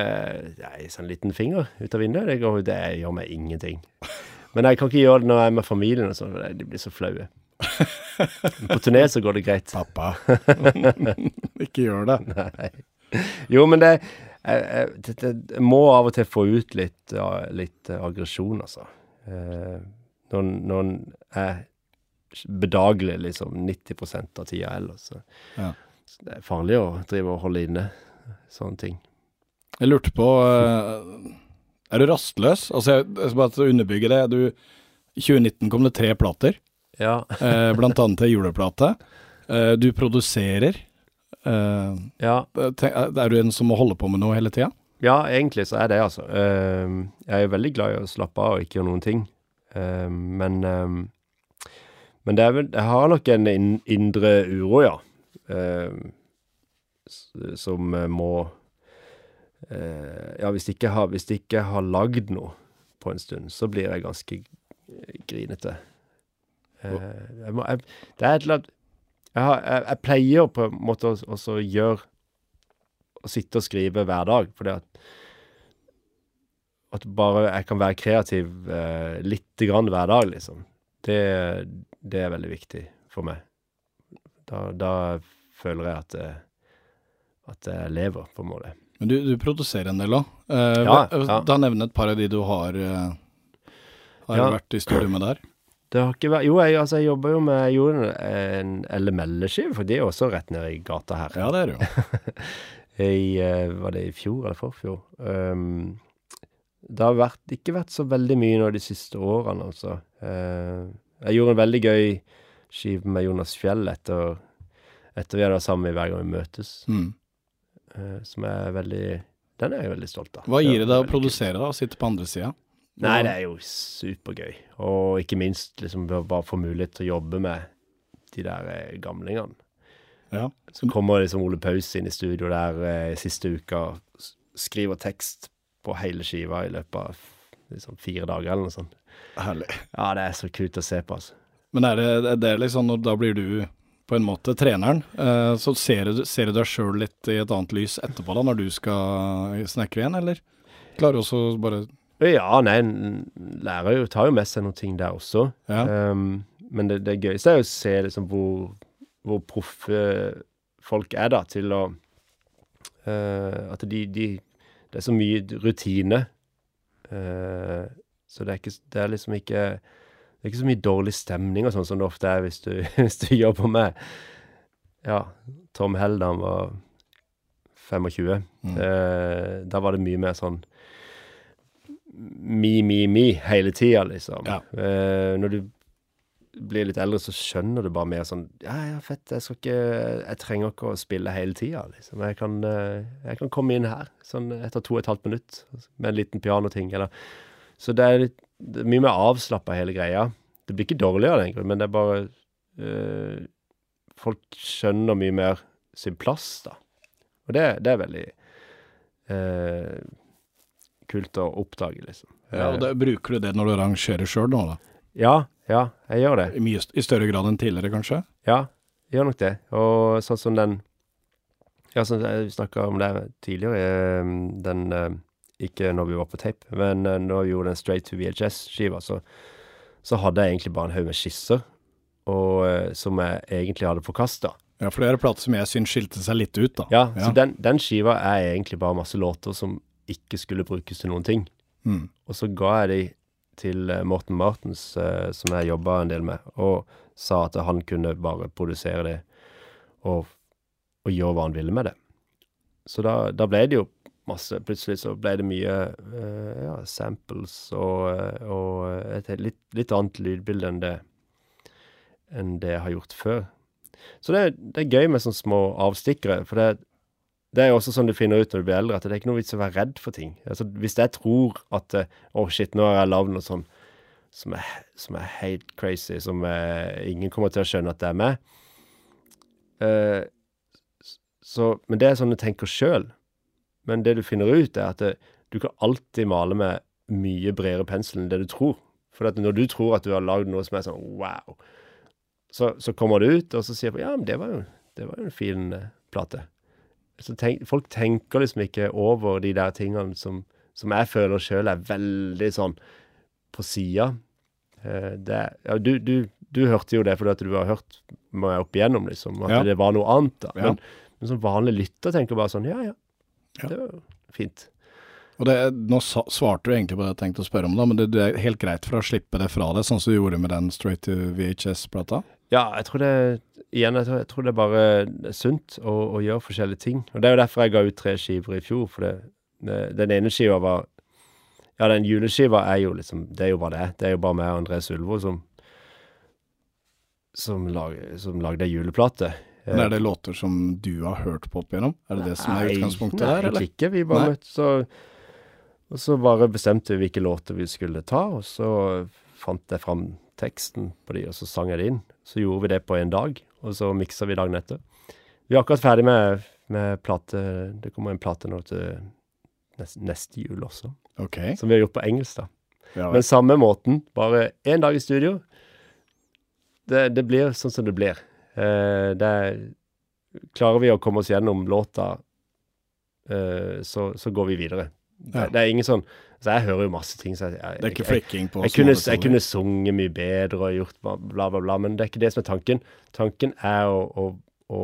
nei, sånn liten finger ut av vinduet, det, går, det gjør meg ingenting. Men jeg kan ikke gjøre det når jeg er med familien og sånn, for de blir så flaue. På turné så går det greit. Pappa. [LAUGHS] ikke gjør det. Nei. Jo, men det jeg, jeg, jeg må av og til få ut litt, ja, litt aggresjon, altså. Eh, når, når jeg bedagelig liksom 90 av tida ellers. Så. Ja. så det er farlig å drive og holde inne sånne ting. Jeg lurte på eh, Er du rastløs? Altså, jeg, jeg skal bare underbygge det. Du, I 2019 kom det tre plater, Ja. eh, blant annet en juleplate. Eh, du produserer. Eh, ja. tenk, er du en som må holde på med noe hele tida? Ja, egentlig så er det, altså. Uh, jeg er veldig glad i å slappe av og ikke gjøre noen ting. Uh, men men det er vel Jeg har nok en in indre uro, ja. Som eh, må eh, Ja, hvis jeg ikke har, hvis jeg har lagd noe på en stund, så blir jeg ganske grinete. Eh, jeg må, jeg, det er et eller annet jeg, har, jeg, jeg pleier på en måte å gjøre Å sitte og skrive hver dag, fordi at At bare jeg kan være kreativ eh, lite grann hver dag, liksom. Det, det er veldig viktig for meg. Da, da føler jeg at jeg, at jeg lever, på en måte. Men du, du produserer en del òg. Eh, Ja, ja. Da nevne et par av de du har, eh, har Ja. vært i studio med der. Det har ikke vært Jo, jeg, altså, jeg jobber jo med gjorde en LML-skive, for de er også rett ned i gata her. Ja, det er det jo. [LAUGHS] I, eh, var det i fjor eller forfjor? Um, det har vært, ikke vært så veldig mye nå de siste årene, altså. Uh, jeg gjorde en veldig gøy skive med Jonas Fjell etter, etter vi hadde vært sammen hver gang vi møtes, Mm. Uh, som er veldig Den er jeg veldig stolt av. Hva gir det deg å produsere, da? Å sitte på andre sida? Nei, det er jo supergøy. Og ikke minst liksom bare få mulighet til å jobbe med de der eh, gamlingene. Ja. Så kommer liksom Ole Paus inn i studio der eh, siste uka skriver tekst på hele skiva i løpet av liksom fire dager eller noe sånt. Herlig. Ja, det er så kult å se på, altså. Men er det, er det liksom når da blir du på en måte treneren, eh, så ser du, ser du deg sjøl litt i et annet lys etterpå da, når du skal snekre igjen, eller? Klarer du også bare Ja, nei, lærer jo, tar jo med seg noen ting der også. Ja. Um, men det, det gøyeste er jo å se liksom hvor, hvor proffe folk er da, til å uh, At de, de Det er så mye rutine. Uh, så det er, ikke, det er liksom ikke Det er ikke så mye dårlig stemning og sånn som det ofte er hvis du, [LAUGHS] hvis du jobber med Ja, Tom Hell da han var 25. Mm. Eh, da var det mye mer sånn mi, mi, mi hele tida, liksom. Ja. Uh, når du blir litt eldre, så skjønner du bare mer sånn Ja, ja, fett, jeg skal ikke Jeg trenger ikke å spille hele tida, liksom. Jeg kan, uh, jeg kan komme inn her sånn etter to og et halvt minutt med en liten pianoting, eller Så det er, litt, det er mye mer avslappa, hele greia. Det blir ikke dårligere, egentlig, men det er bare uh, Folk skjønner mye mer sin plass, da. Og det, det er veldig eh, kult å oppdage, liksom. ja, og det, Bruker du det når du arrangerer sjøl nå, da? Ja, ja, jeg gjør det. I, mye, I større grad enn tidligere, kanskje? Ja, jeg gjør nok det. Og sånn som den Ja, sånn som vi snakka om det tidligere, eh, den eh, Ikke når vi var på tape, men eh, når vi gjorde den Straight to VHS-skiva, så, så hadde jeg egentlig bare en haug med skisser, og, som jeg egentlig hadde forkasta. Ja, for det er en plate som jeg syns skilte seg litt ut, da. Ja, Ja. så den, den skiva er egentlig bare masse låter som ikke skulle brukes til noen ting. Mm. Og så ga jeg de til eh, Morten Martens, eh, som jeg jobba en del med, og sa at han kunne bare produsere det og, og gjøre hva han ville med det. Så da, da ble det jo masse Plutselig så ble det mye eh, ja, samples og, og et litt, litt annet lydbilde enn det enn det jeg har gjort før. Så det, er- det er gøy med sånne små avstikkere, for det, det er jo også sånn du finner ut når du blir eldre, at det er ikke noe vits å være redd for ting. Altså, hvis jeg tror at Å, Å, shit, nå har jeg lagd noe sånn som er, som er helt crazy, som er, ingen kommer til å skjønne at det er meg eh, så, Men det er sånn du tenker sjøl. Men det du finner ut, er at det, du kan alltid male med mye bredere pensel enn det du tror. For når du tror at du har lagd noe som er sånn wow, så, så kommer det ut, og så sier du ja, men det var jo, det var jo en fin eh, plate. Så tenk, folk tenker liksom ikke over de der tingene som, som jeg føler sjøl er veldig sånn på sida. Eh, ja, du, du, du hørte jo det fordi at du har hørt meg opp igjennom, liksom, at Ja. det var noe annet. da. Ja. Men, men som vanlig lytter tenker bare sånn ja, ja, Ja. det var fint. Og det, nå svarte du egentlig på det jeg tenkte å spørre om, da, men det, det er helt greit for å slippe det fra deg, sånn som du gjorde med den Straight to VHS-plata? Ja, jeg tror det Igjen, jeg tror, jeg tror det er bare er sunt å, å gjøre forskjellige ting. Og det er jo derfor jeg ga ut tre skiver i fjor, for det, det, den ene skiva var Ja, den juleskiva er jo liksom Det er jo bare det. Det er jo bare meg og André Sulvo som som, lag, som lagde ei juleplate. Men er det låter som du har hørt på opp igjennom? Er det det som er utgangspunktet nei, der, eller? Nei, ikke. Vi bare Nei. møttes og Og så bare bestemte vi hvilke låter vi skulle ta, og så fant jeg fram teksten på de, og så sang jeg det inn. Så gjorde vi det på en dag, og så miksa vi dagen etter. Vi er akkurat ferdig med, med plate Det kommer en plate nå til neste, neste jul også, Ok. som vi har gjort på engelsk, da. Ja, Men samme måten, bare én dag i studio. Det, det blir sånn som det blir. Eh, det er, Klarer vi å komme oss gjennom låta, eh, så, så går vi videre. Det, det er ingen sånn Så jeg hører jo masse ting, så jeg, jeg, det er ikke flikking på jeg, kunne, små jeg kunne sunget mye bedre og gjort bla, bla, bla, bla, men det er ikke det som er tanken. Tanken er å, å, å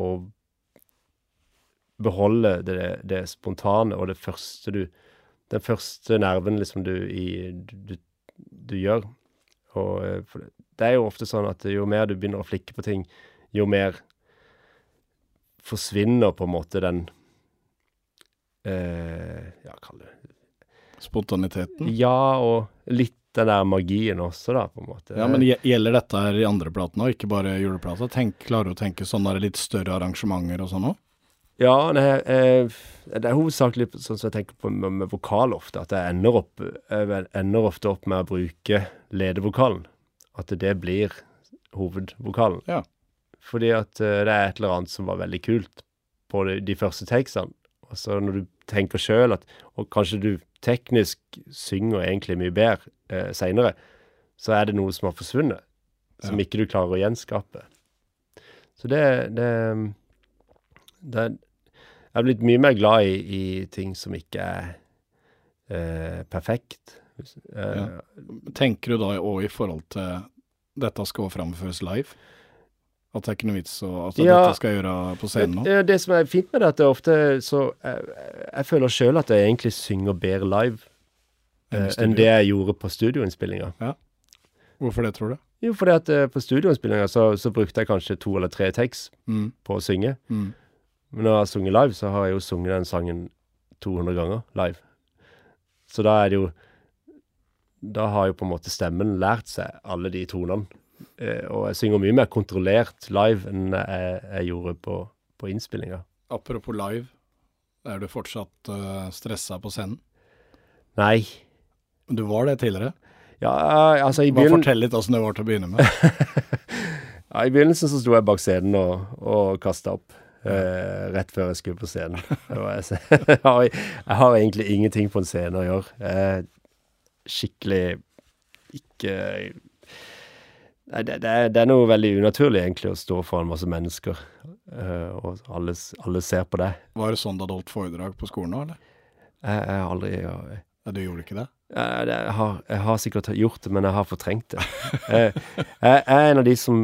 beholde det, det spontane og det første du Den første nerven liksom du, i, du, du gjør. Og eh, det er jo ofte sånn at jo mer du begynner å flikke på ting, jo mer forsvinner på en måte den eh, Ja, kall det Spontaniteten. Ja, og litt den der magien også, da, på en måte. Ja, men gjelder dette her i andre platen òg, ikke bare juleplata? Tenk, klarer du å tenke sånne litt større arrangementer og sånn òg? Ja, nei, eh, det er hovedsakelig sånn som jeg tenker på med, med vokal ofte, at jeg ender, opp, jeg ender ofte opp med å bruke ledevokalen. At det blir hovedvokalen. Ja. Fordi at eh, det er et eller annet som var veldig kult på de, de første takesene. Og så når du tenker sjøl at Og kanskje du teknisk synger egentlig mye bedre eh, seinere, så er det noe som har forsvunnet. Som Ja. ikke du klarer å gjenskape. Så det, det, det Jeg er blitt mye mer glad i, i ting som ikke er eh, perfekt. Eh, Ja. Tenker du da òg i forhold til dette skal framføres live? At det er ikke noe vits å At Ja. dette skal jeg gjøre på scenen nå? Det, det som er fint med det, at det er ofte så Jeg, jeg føler sjøl at jeg egentlig synger bedre live Enn eh, enn det jeg gjorde på studioinnspillinga. Hvorfor det, tror du? Jo, fordi at eh, på studioinnspillinga så, så brukte jeg kanskje to eller tre tekst Mm. på å synge. Mm. Men når jeg har sunget live, så har jeg jo sunget den sangen 200 ganger live. Så da er det jo Da har jo på en måte stemmen lært seg alle de tonene. Eh, og jeg synger mye mer kontrollert live enn jeg, jeg gjorde på, på innspillinga. Apropos live, er du fortsatt uh, stressa på scenen? Nei. Du var det tidligere? Ja, altså i, Bare fortell litt åssen det var til å begynne med. [LAUGHS] ja, I begynnelsen så sto jeg bak scenen og, og kasta opp. Uh, rett før jeg skulle på scenen. [LAUGHS] Jeg, har, jeg har egentlig ingenting på en scene å gjøre. Jeg er skikkelig ikke det, det, er, det er noe veldig unaturlig, egentlig, å stå foran masse mennesker, uh, og alle, alle ser på deg. Var det sånn du hadde holdt foredrag på skolen nå, eller? Jeg, jeg har aldri jeg, Ja, du gjorde ikke det? jeg, jeg, har, jeg har sikkert gjort det, men jeg har fortrengt det. Jeg, jeg er en av de som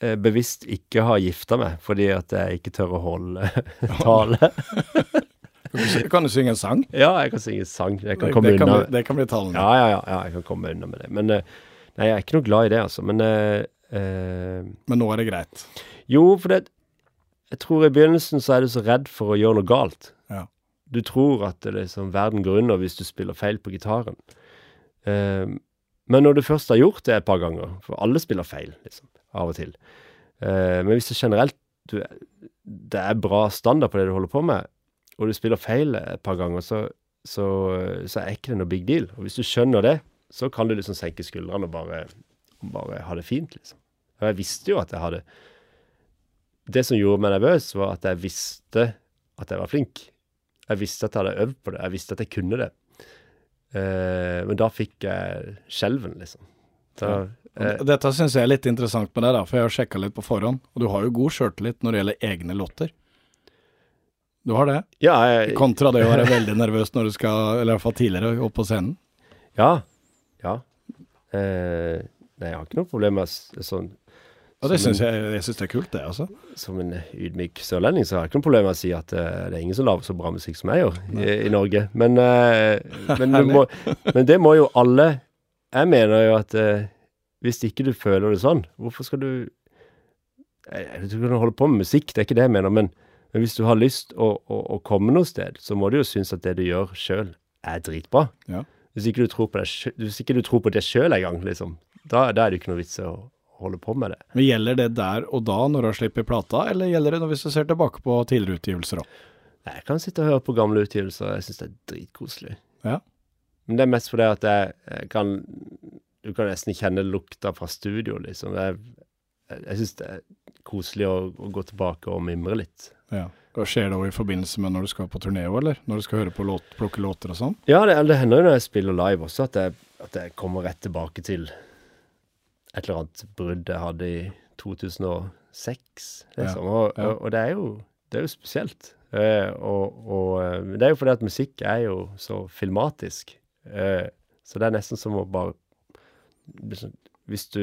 eh, bevisst ikke har gifta meg, fordi at jeg ikke tør å holde [LAUGHS] tale. Kan du, synge en sang? Ja, jeg kan synge en sang. Jeg kan komme det, kan unna. bli, det kan bli talen. Ja, ja, ja, jeg kan komme unna med det. Men eh, nei, jeg er ikke noe glad i det, altså. Men eh, eh, Men nå er det greit. jo, for det Jeg tror i begynnelsen så er du så redd for å gjøre noe galt. Ja. Du tror at det liksom verden går under hvis du spiller feil på gitaren. Eh, men når du først har gjort det et par ganger, for alle spiller feil, liksom, av og til eh, Men hvis det generelt du, det er bra standard på det du holder på med, og du spiller feil et par ganger, så, så, så er ikke det noe big deal. Og hvis du skjønner det, så kan du liksom senke skuldrene og bare, bare ha det fint, liksom. Og jeg visste jo at jeg hadde Det som gjorde meg nervøs, var at jeg visste at jeg var flink. Jeg visste at jeg hadde øvd på det. Jeg visste at jeg kunne det. Uh, men da fikk jeg skjelven, liksom. Da, uh, Dette syns jeg er litt interessant med deg, da, for jeg har sjekka litt på forhånd. Og du har jo god sjøltillit når det gjelder egne låter. Du har det? ja, jeg, Kontra det å være veldig nervøs når du skal, eller i hvert fall tidligere, opp på scenen. ja. Ja. Eh, nei, jeg har ikke noe problem med sånn ja, det syns jeg, jeg synes det er kult, det, altså. Som en ydmyk sørlending så har jeg ikke noe problem med å si at uh, det er ingen som lager så bra musikk som jeg gjør i, i Norge. Men, uh, men, må, men det må jo alle Jeg mener jo at uh, hvis ikke du føler det sånn, hvorfor skal du eh, Du kan holde på med musikk, det er ikke det jeg mener, men, men hvis du har lyst å, å, å komme noe sted, så må du jo synes at det du gjør sjøl, er dritbra. Ja. Hvis ikke du tror på det, hvis ikke du tror på det sjøl engang, liksom, da, da er det ikke noe vits i å holde på med det. Men Gjelder det der og da, når du har sluppet plata, eller gjelder det når hvis du ser tilbake på tidligere utgivelser òg? Jeg kan sitte og høre på gamle utgivelser, jeg syns det er dritkoselig. Ja. Men det er mest fordi at jeg, jeg kan Du kan nesten kjenne lukta fra studio, liksom. Jeg, jeg syns det er koselig å, å gå tilbake og mimre litt. Ja. Og Skjer det òg i forbindelse med når du skal på turné òg, eller? Når du skal høre på låt, plukke låter og sånn? Ja, det, det hender jo når jeg spiller live også, at jeg, at jeg kommer rett tilbake til et eller annet brudd jeg hadde i 2006, liksom. Og, ja. og, og det er jo, det er jo spesielt. Eh, og, og eh, det er jo fordi at musikk er jo så filmatisk. Eh, så det er nesten som å bare liksom, Hvis du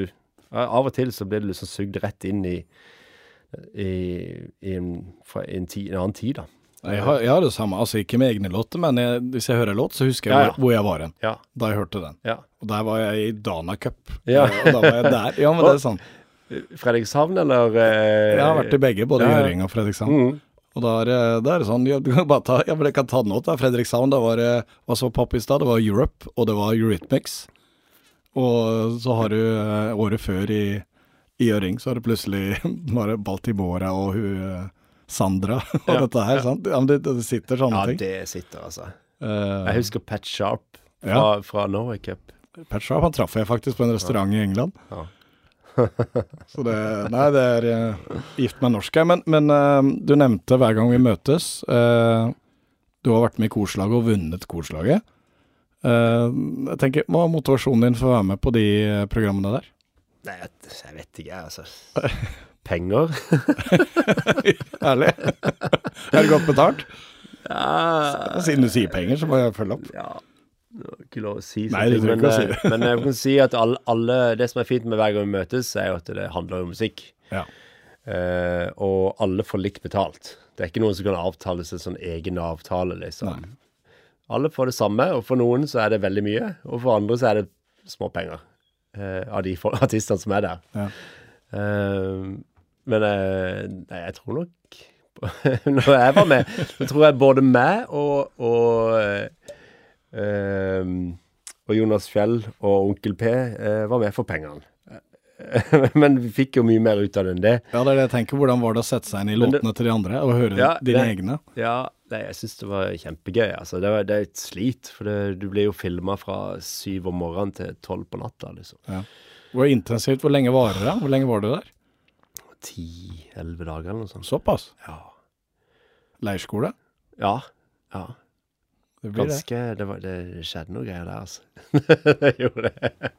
Av og til så blir du liksom sugd rett inn i i, i, en, fra en, ti, en annen tid, da. Jeg har, jeg har det samme, altså ikke med egne låter, men jeg, hvis jeg hører låt, så husker jeg Ja, ja. Hvor, hvor jeg var hen Ja. da jeg hørte den. ja. Og der var jeg i Dana Cup. Ja. Og da var jeg der. Ja, men det er [LAUGHS] sånn. Fredrikshavn, eller eh, Jeg har vært i begge, både ja, ja. Gjøring og Fredrikshavn. Mm. Og da er, det- sånn jeg, bare ta jeg kan ta den opp. da. Fredrikshavn, da var det hva så pop i stad? Det var Europe, og det var Eurythmics. Og så har du eh, året før i Gjøring, så er det plutselig [LAUGHS] bare Baltimora og hun eh, Sandra [LAUGHS] og Ja, dette her, ja. sant? Ja, men det, det sitter sånne Ja, ting. det sitter, altså. Uh, Jeg husker Pat Sharp fra, Ja. fra Norway Cup. Pat Sharp han traff jeg faktisk på en restaurant i England. Ja. [LAUGHS] Så det Nei, det er eh, gift med norsk. jeg. Men, men uh, du nevnte hver gang vi møtes uh, Du har vært med i korslaget og vunnet korslaget. Jeg tenker, Hva er motivasjonen din for å være med på de programmene der? Nei, jeg, vet ikke, jeg, altså. [LAUGHS] Penger? [LAUGHS] Ærlig? er det godt betalt? Ja, Siden du sier penger, så må jeg følge opp. ja. Det er ikke lov å si sånne ting, men, å si eh, men jeg kan si at alle, alle Det som er fint med hver gang vi møtes, er jo at det handler om musikk. Ja. Eh, og alle får likt betalt. Det er ikke noen som kan avtale seg sånn egen avtale, liksom. Nei. Alle får det samme, og for noen så er det veldig mye, og for andre så er det småpenger eh, av de [LAUGHS] artistene som er der. Ja. Eh, men eh, nei, jeg tror nok [LAUGHS] Når jeg var med, så tror jeg både meg og, og eh, eh, og Jonas Fjell og Onkel P var med for pengene. [LAUGHS] Men vi fikk jo mye mer ut av det enn det. ja, det er det jeg tenker. Hvordan var det å sette seg inn i låtene det- til de andre, og høre Ja, dine det- egne? Ja, nei, jeg syns det var kjempegøy. Altså, det, var, det er et slit, for det, du blir jo filma fra syv om morgenen til tolv på natta, liksom. Hvor intensivt, hvor lenge varer det? Hvor lenge var du der? Ti-elleve dager eller noe sånt. Såpass? Ja. Leirskole? Ja. ja. Det blir det. Ganske det, var, det skjedde noe greier der, altså. [LAUGHS] det gjorde det.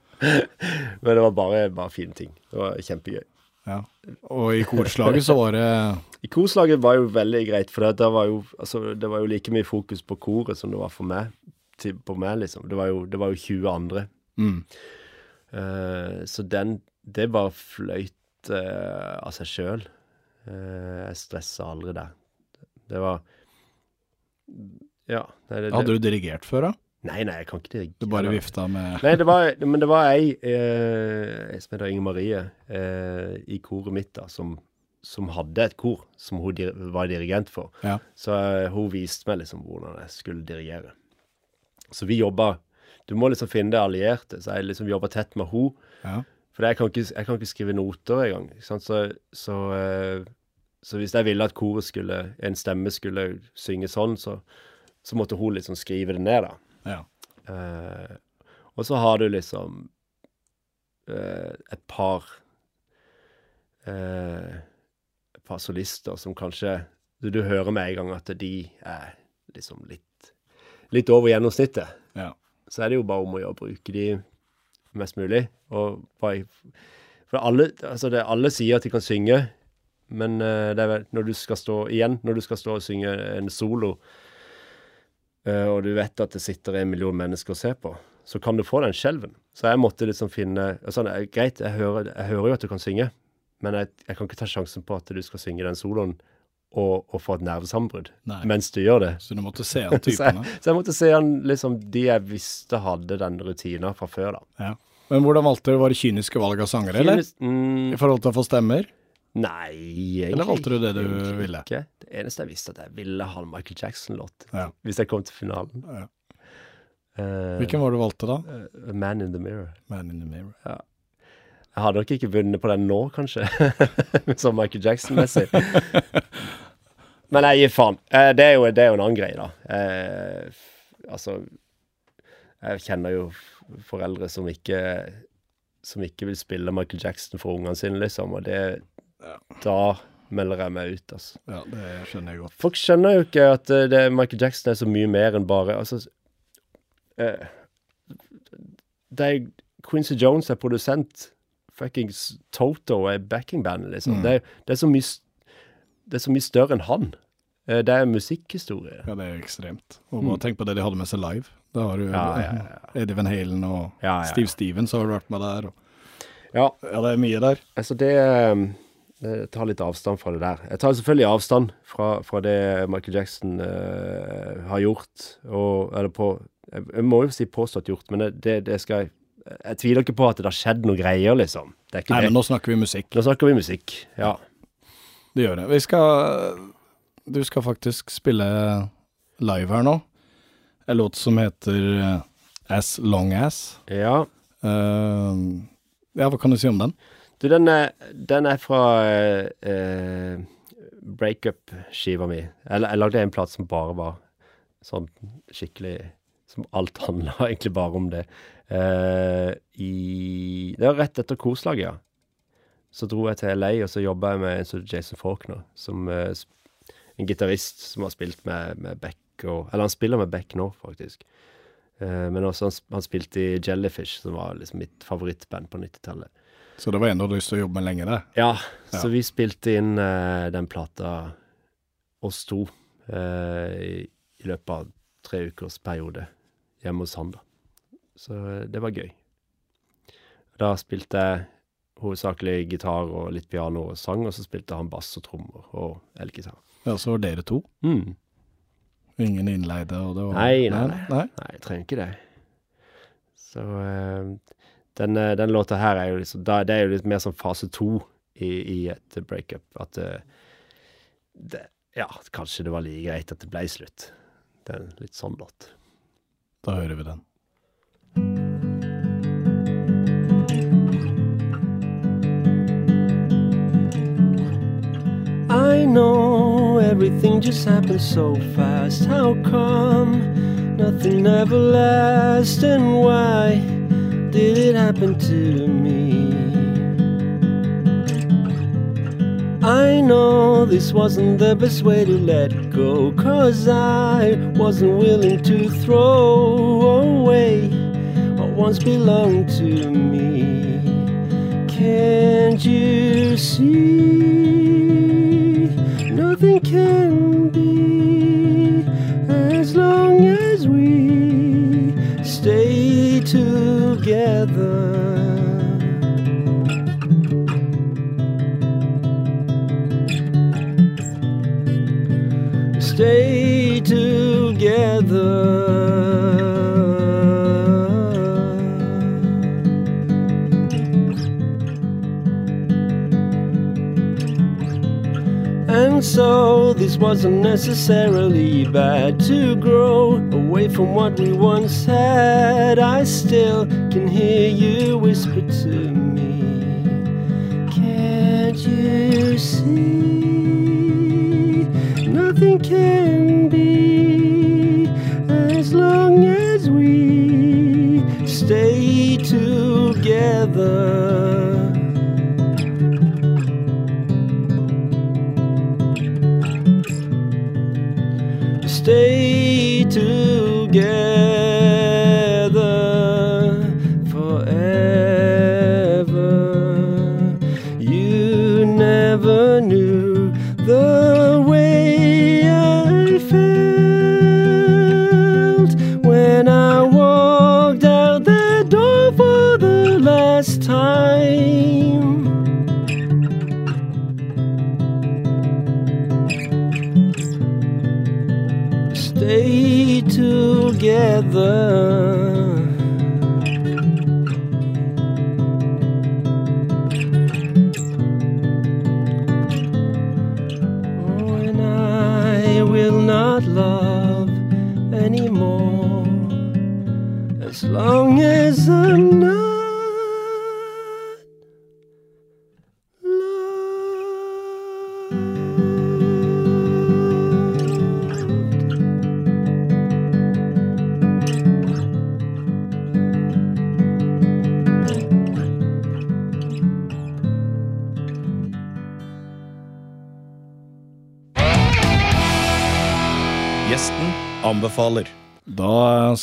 Men det var bare, bare fine ting. Det var kjempegøy. Ja. Og i korslaget så var det [LAUGHS] I korslaget var jo veldig greit, for det, det, var jo, altså, det var jo like mye fokus på koret som det var for meg. Til, på meg, liksom. Det var, jo, det var jo 20 andre. mm. Uh, så den Det bare fløyt uh, av seg sjøl. jeg stressa aldri der. Det var Ja. Det, det, Hadde du dirigert før, da? Nei, nei, jeg kan ikke det. Du bare vifta med Nei, det var, men det var ei eh, som heter Inger Marie eh, i koret mitt, da, som, som hadde et kor som hun dir var dirigent for. Ja. Så eh, hun viste meg liksom hvordan jeg skulle dirigere. Så vi jobba Du må liksom finne det allierte, så jeg liksom jobba tett med hun. Ja. For jeg kan ikke, jeg kan ikke skrive noter engang. Så, så, eh, så hvis jeg ville at koret skulle En stemme skulle synge sånn, så, så måtte hun liksom skrive det ned, da. Ja. Eh, og så har du liksom eh, et par eh, Et par solister som kanskje du, du hører med en gang at de er liksom litt Litt over gjennomsnittet. ja. Så er det jo bare om å gjøre å bruke de mest mulig. Og bare For alle, altså det, alle sier at de kan synge, men eh, det er vel når du skal stå igjen, når du skal stå og synge en solo, og du vet at det sitter en million mennesker og ser på, så kan du få den skjelven. Så jeg måtte liksom finne eh, Greit, jeg hører, jeg hører jo at du kan synge, men jeg, jeg kan ikke ta sjansen på at du skal synge den soloen og, og få et nervesambrudd mens du gjør det. Så du måtte se an [LAUGHS] Så jeg, så jeg måtte se han liksom De jeg visste hadde den rutinen fra før, da. Ja. Men hvordan valgte du? Var det kyniske valg av sangere, eller? Mm, I forhold til å få stemmer? Nei, egentlig Eller valgte du det du ville? Ikke. Det eneste jeg visste, at jeg ville ha en Michael Jackson-låt Ja. hvis jeg kom til finalen. Ja. Uh, Hvilken var det du valgte, da? Uh, Man in the Mirror. Man in the Mirror. Jeg hadde nok ikke vunnet på den nå, kanskje, [LAUGHS] som Michael Jackson-messig. [LAUGHS] Men jeg gir faen. Uh, Det er, jo, det er jo en annen greie, da. Altså Jeg kjenner jo foreldre som ikke som ikke vil spille Michael Jackson for ungene sine, liksom. Og det Da melder jeg meg ut, altså. Ja, det skjønner jeg godt. Folk skjønner jo ikke at eh, det, Michael Jackson er så mye mer enn bare Altså eh, Det er Quincy Jones er produsent. Fuckings Toto er backingbandet, liksom. Mm. Det, det, er så mye, det er så mye større enn han. Eh, det er musikkhistorie. Ja, det er ekstremt. Og bare tenk på det de hadde med seg live. Da har du Mm. Ja, ja, ja. [LAUGHS] Eddie Van Halen og Steve Stevens har du vært med der. Og, Ja, ja, det er mye der. altså det eh, tar litt avstand fra det der. Jeg tar selvfølgelig avstand fra, fra det Michael Jackson uh, har gjort, og Eller på Jeg, må jo si påstått gjort, men det, det, skal jeg Jeg tviler ikke på at det har skjedd noe greier, liksom. Nei, det. men nå snakker vi musikk. Nå snakker vi musikk. Ja. Det gjør det. Vi skal Du skal faktisk spille live her nå. En låt som heter eh, As Long As. ja. Uh, ja, hva kan du si om den? Du, den er, den er fra eh, eh, breakup-skiva mi. Jeg, jeg lagde en plate som bare var sånn skikkelig Som alt [LAUGHS] handla egentlig bare om det. Eh, i Det var rett etter korslaget, ja. Så dro jeg til LA, og så jobba jeg med en som Jason Faulkner, som eh, en gitarist som har spilt med, med Beck og Eller han spiller med Beck nå, faktisk. Eh, men også han, han spilte i Jellyfish, som var liksom mitt favorittband på 90-tallet. Så det var en du hadde lyst til å jobbe med lenge, det. Ja, Ja. så vi spilte inn uh, den plata, oss to, uh, i, i løpet av tre ukers periode hjemme hos han, da. Så eh, det var gøy. Da spilte jeg hovedsakelig gitar og litt piano og sang, og så spilte han bass og trommer og elgitar. Ja, så var dere to. Mm. Ingen innleide, og det var Nei, nei, nei. nei. Nei, jeg trenger ikke det. Så eh, den, eh, den låta her er jo liksom Det er jo litt mer som fase to i, i et breakup. At eh, det, Ja, kanskje det var like greit at det ble slutt. Det er en litt sånn låt. Da hører vi den. I know everything just happened so fast. How come nothing ever lasts? And why did it happen to me? I know this wasn't the best way to let go. Cause I wasn't willing to throw away what once belonged to me. Can't you see? Nothing can be as long as we stay together. So this wasn't necessarily bad to grow away from what we once had. I still can hear you whisper to me. Can't you see? Nothing can be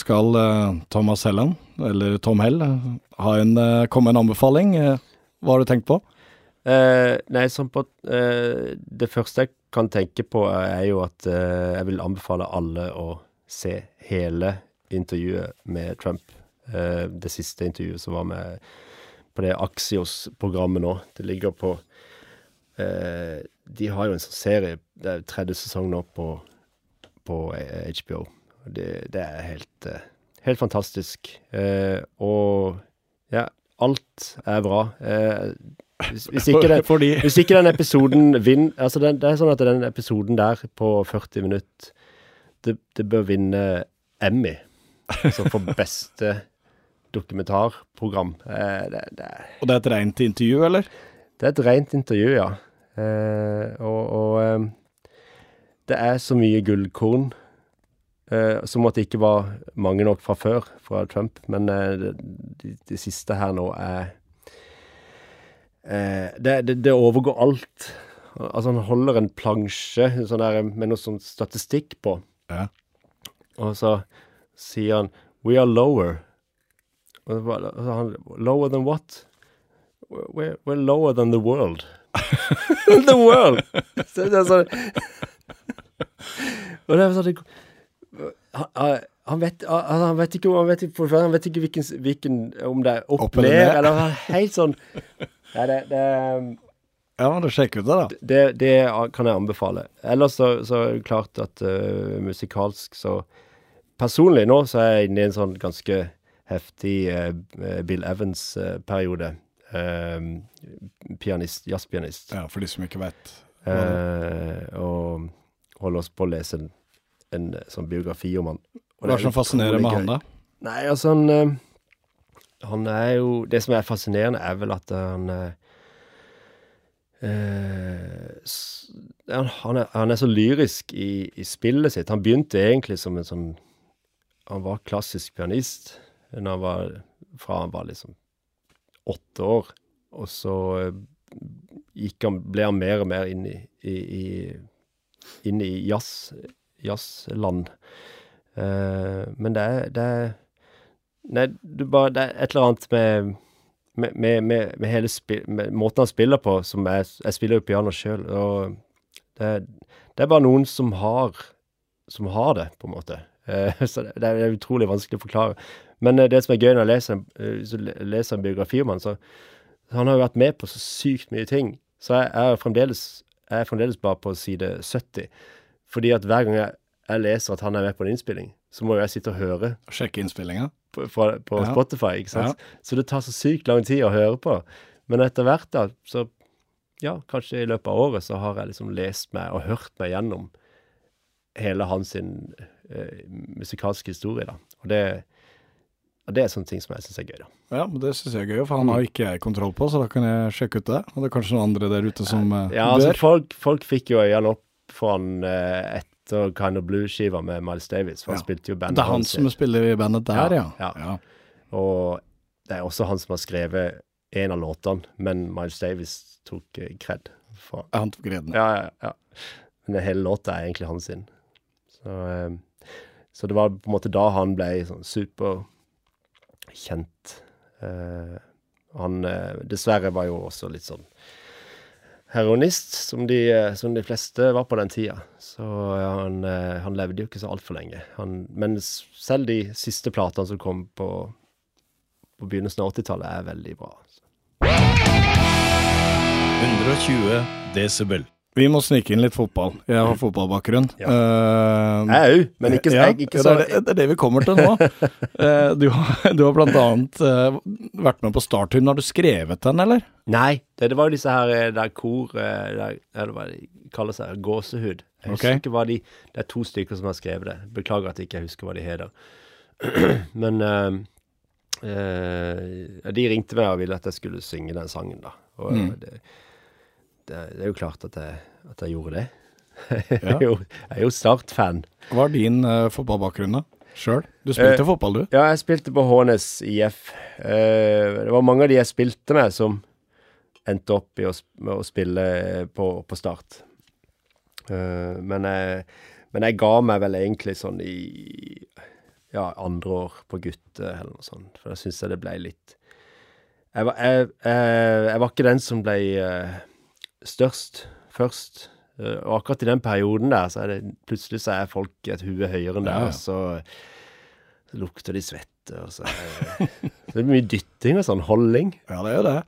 skal eh, Thomas Helland, eller Tom Hell, eh, ha en, eh, komme en anbefaling. Hva har du tenkt på? Eh, nei, sånn på eh, Det første jeg kan tenke på, er jo at eh, jeg vil anbefale alle å se hele intervjuet med Trump. Det siste intervjuet som var med på det Axios-programmet nå. Det ligger på De har jo en serie, det er tredje sesong nå på, på HBO. Det, det er helt, eh, helt fantastisk. Eh, og ja, alt er bra. Eh, hvis, hvis ikke den, [LAUGHS] Fordi hvis ikke den episoden vinner Altså, den, det er sånn at den episoden der på 40 minutter, det, det bør vinne Emmy. Altså for [LAUGHS] beste dokumentarprogram. Eh, det, det, Og det er et rent intervju, eller? det er et rent intervju, ja. Eh, og og eh, det er så mye gullkorn. Eh, som at det ikke var mange nok fra før, fra Trump. Men eh, det, de, siste her nå er eh, det, det, det overgår alt. Altså, han holder en plansje sånn der, med noe sånn statistikk på. Ja. Og så sier han 'We are lower'. Bare- og så han 'Lower than what?' We're, we're lower than the world. [LAUGHS] [LAUGHS] the world! Så det er sånn [LAUGHS] Og det er sånn han, han, vet, han vet ikke, han vet han vet ikke hvilken, hvilken Om det er opp, Opp eller ned, eller er helt sånn Nei, det, det Ja, du sjekk ut det, da. det, det kan jeg anbefale. Ellers så, så er det klart at uh, musikalsk så Personlig nå så er jeg inne i en sånn ganske heftig uh, Bill Evans-periode. pianist, jazzpianist. Ja, For de som ikke vet. Eh, og holder oss på å lese en, en sånn biografi om han. Hva er det som fascinerer med han, da? Nei, altså han eh, Han er jo Det som er fascinerende, er vel at han eh, eh, han, han, er, han er så lyrisk i, i spillet sitt. Han begynte egentlig som en sånn Han var klassisk pianist han var, fra han var liksom åtte år. Og så eh, han, ble han mer og mer inn i, i, i inn i jazz, jazzland. Eh, men det er, det er Nei, du bare, det er et eller annet med med, med, med, med hele med måten han spiller på, som jeg, jeg spiller jo piano sjøl, og det, det er bare noen som har som har det, på en måte. Eh, [LAUGHS] så det, det er utrolig vanskelig å forklare. Men eh, det som er gøy når jeg eh, leser en biografi om han, så han har jo vært med på så sykt mye ting. Så jeg er fremdeles, jeg er fremdeles bare på side 70. Fordi at hver gang jeg, jeg leser at han er med på en innspilling, så må jo jeg sitte og høre Og Sjekke innspillinga? på, på, på Ja. Spotify, ikke sant? Så det tar så sykt lang tid å høre på. Men etter hvert, da, så ja, kanskje i løpet av året, så har jeg liksom lest meg og hørt meg gjennom hele hans sin, eh, musikalske historie, da. Og det, og det er sånne ting som jeg syns er gøy, da. Ja, men det syns jeg er gøy, for han har ikke jeg kontroll på, så da kan jeg sjekke ut det. Og det er kanskje noen andre der ute som eh, Ja, altså, folk, folk fikk jo øynene opp han eh, etter Kind of Blue-skiva med Miles Davis, for han spilte jo bandet Det er han som spiller i bandet der, ja. Ja, ja. Og det er også han som har skrevet en av låtene, men Miles Davis tok kred. for Han tok kreden, Ja, ja, ja. Men hele låta er egentlig hans sin. Så, eh, så det var på en måte da han ble sånn superkjent. Eh, han eh, dessverre var jo også litt sånn heroinist, som de, eh, som de fleste var på den tida. Så han, eh, han levde jo ikke så altfor lenge. Han, men selv de siste platene som kom på, på begynnelsen av 80-tallet, er veldig bra. 120 desibel. Vi må snike inn litt fotball. Jeg har fotballbakgrunn. Eh, Jeg òg, men ikke, ja, ikke ja, så det, er det, er det vi kommer til nå. uh, [LAUGHS] du, har, du har blant annet eh, vært med på startturen. Har du skrevet den, eller? Nei, det, det var jo disse her der kor der, Eller hva de kaller seg, gåsehud. Jeg husker Ok. ikke hva de Det er to stykker som har skrevet det. Beklager at jeg ikke husker hva de heter. [CLEARS THROAT] Men de ringte meg og ville at jeg skulle synge den sangen, da. Og Mm. det, det, det er jo klart at jeg, at jeg gjorde det. [LAUGHS] Jeg, er jo, jeg er jo Start-fan. Hva er din uh, fotballbakgrunn, da? Sjøl? Du spilte uh, fotball, du? Ja, jeg spilte på Hånes IF. Uh, det var mange av de jeg spilte med, som endte opp i å, med å spille på, på Start. Eh, men, jeg, Men jeg ga meg vel egentlig sånn i ja, andre år på gutte, eller noe sånt. For da syns jeg det ble litt Jeg var, jeg, jeg, jeg var ikke den som ble eh, størst først. Eh, og akkurat i den perioden der, så er det plutselig så er folk et hue høyere enn deg, og så, lukter de svette, og så, er det- mye dytting og sånn, holding. Ja, det er jo det.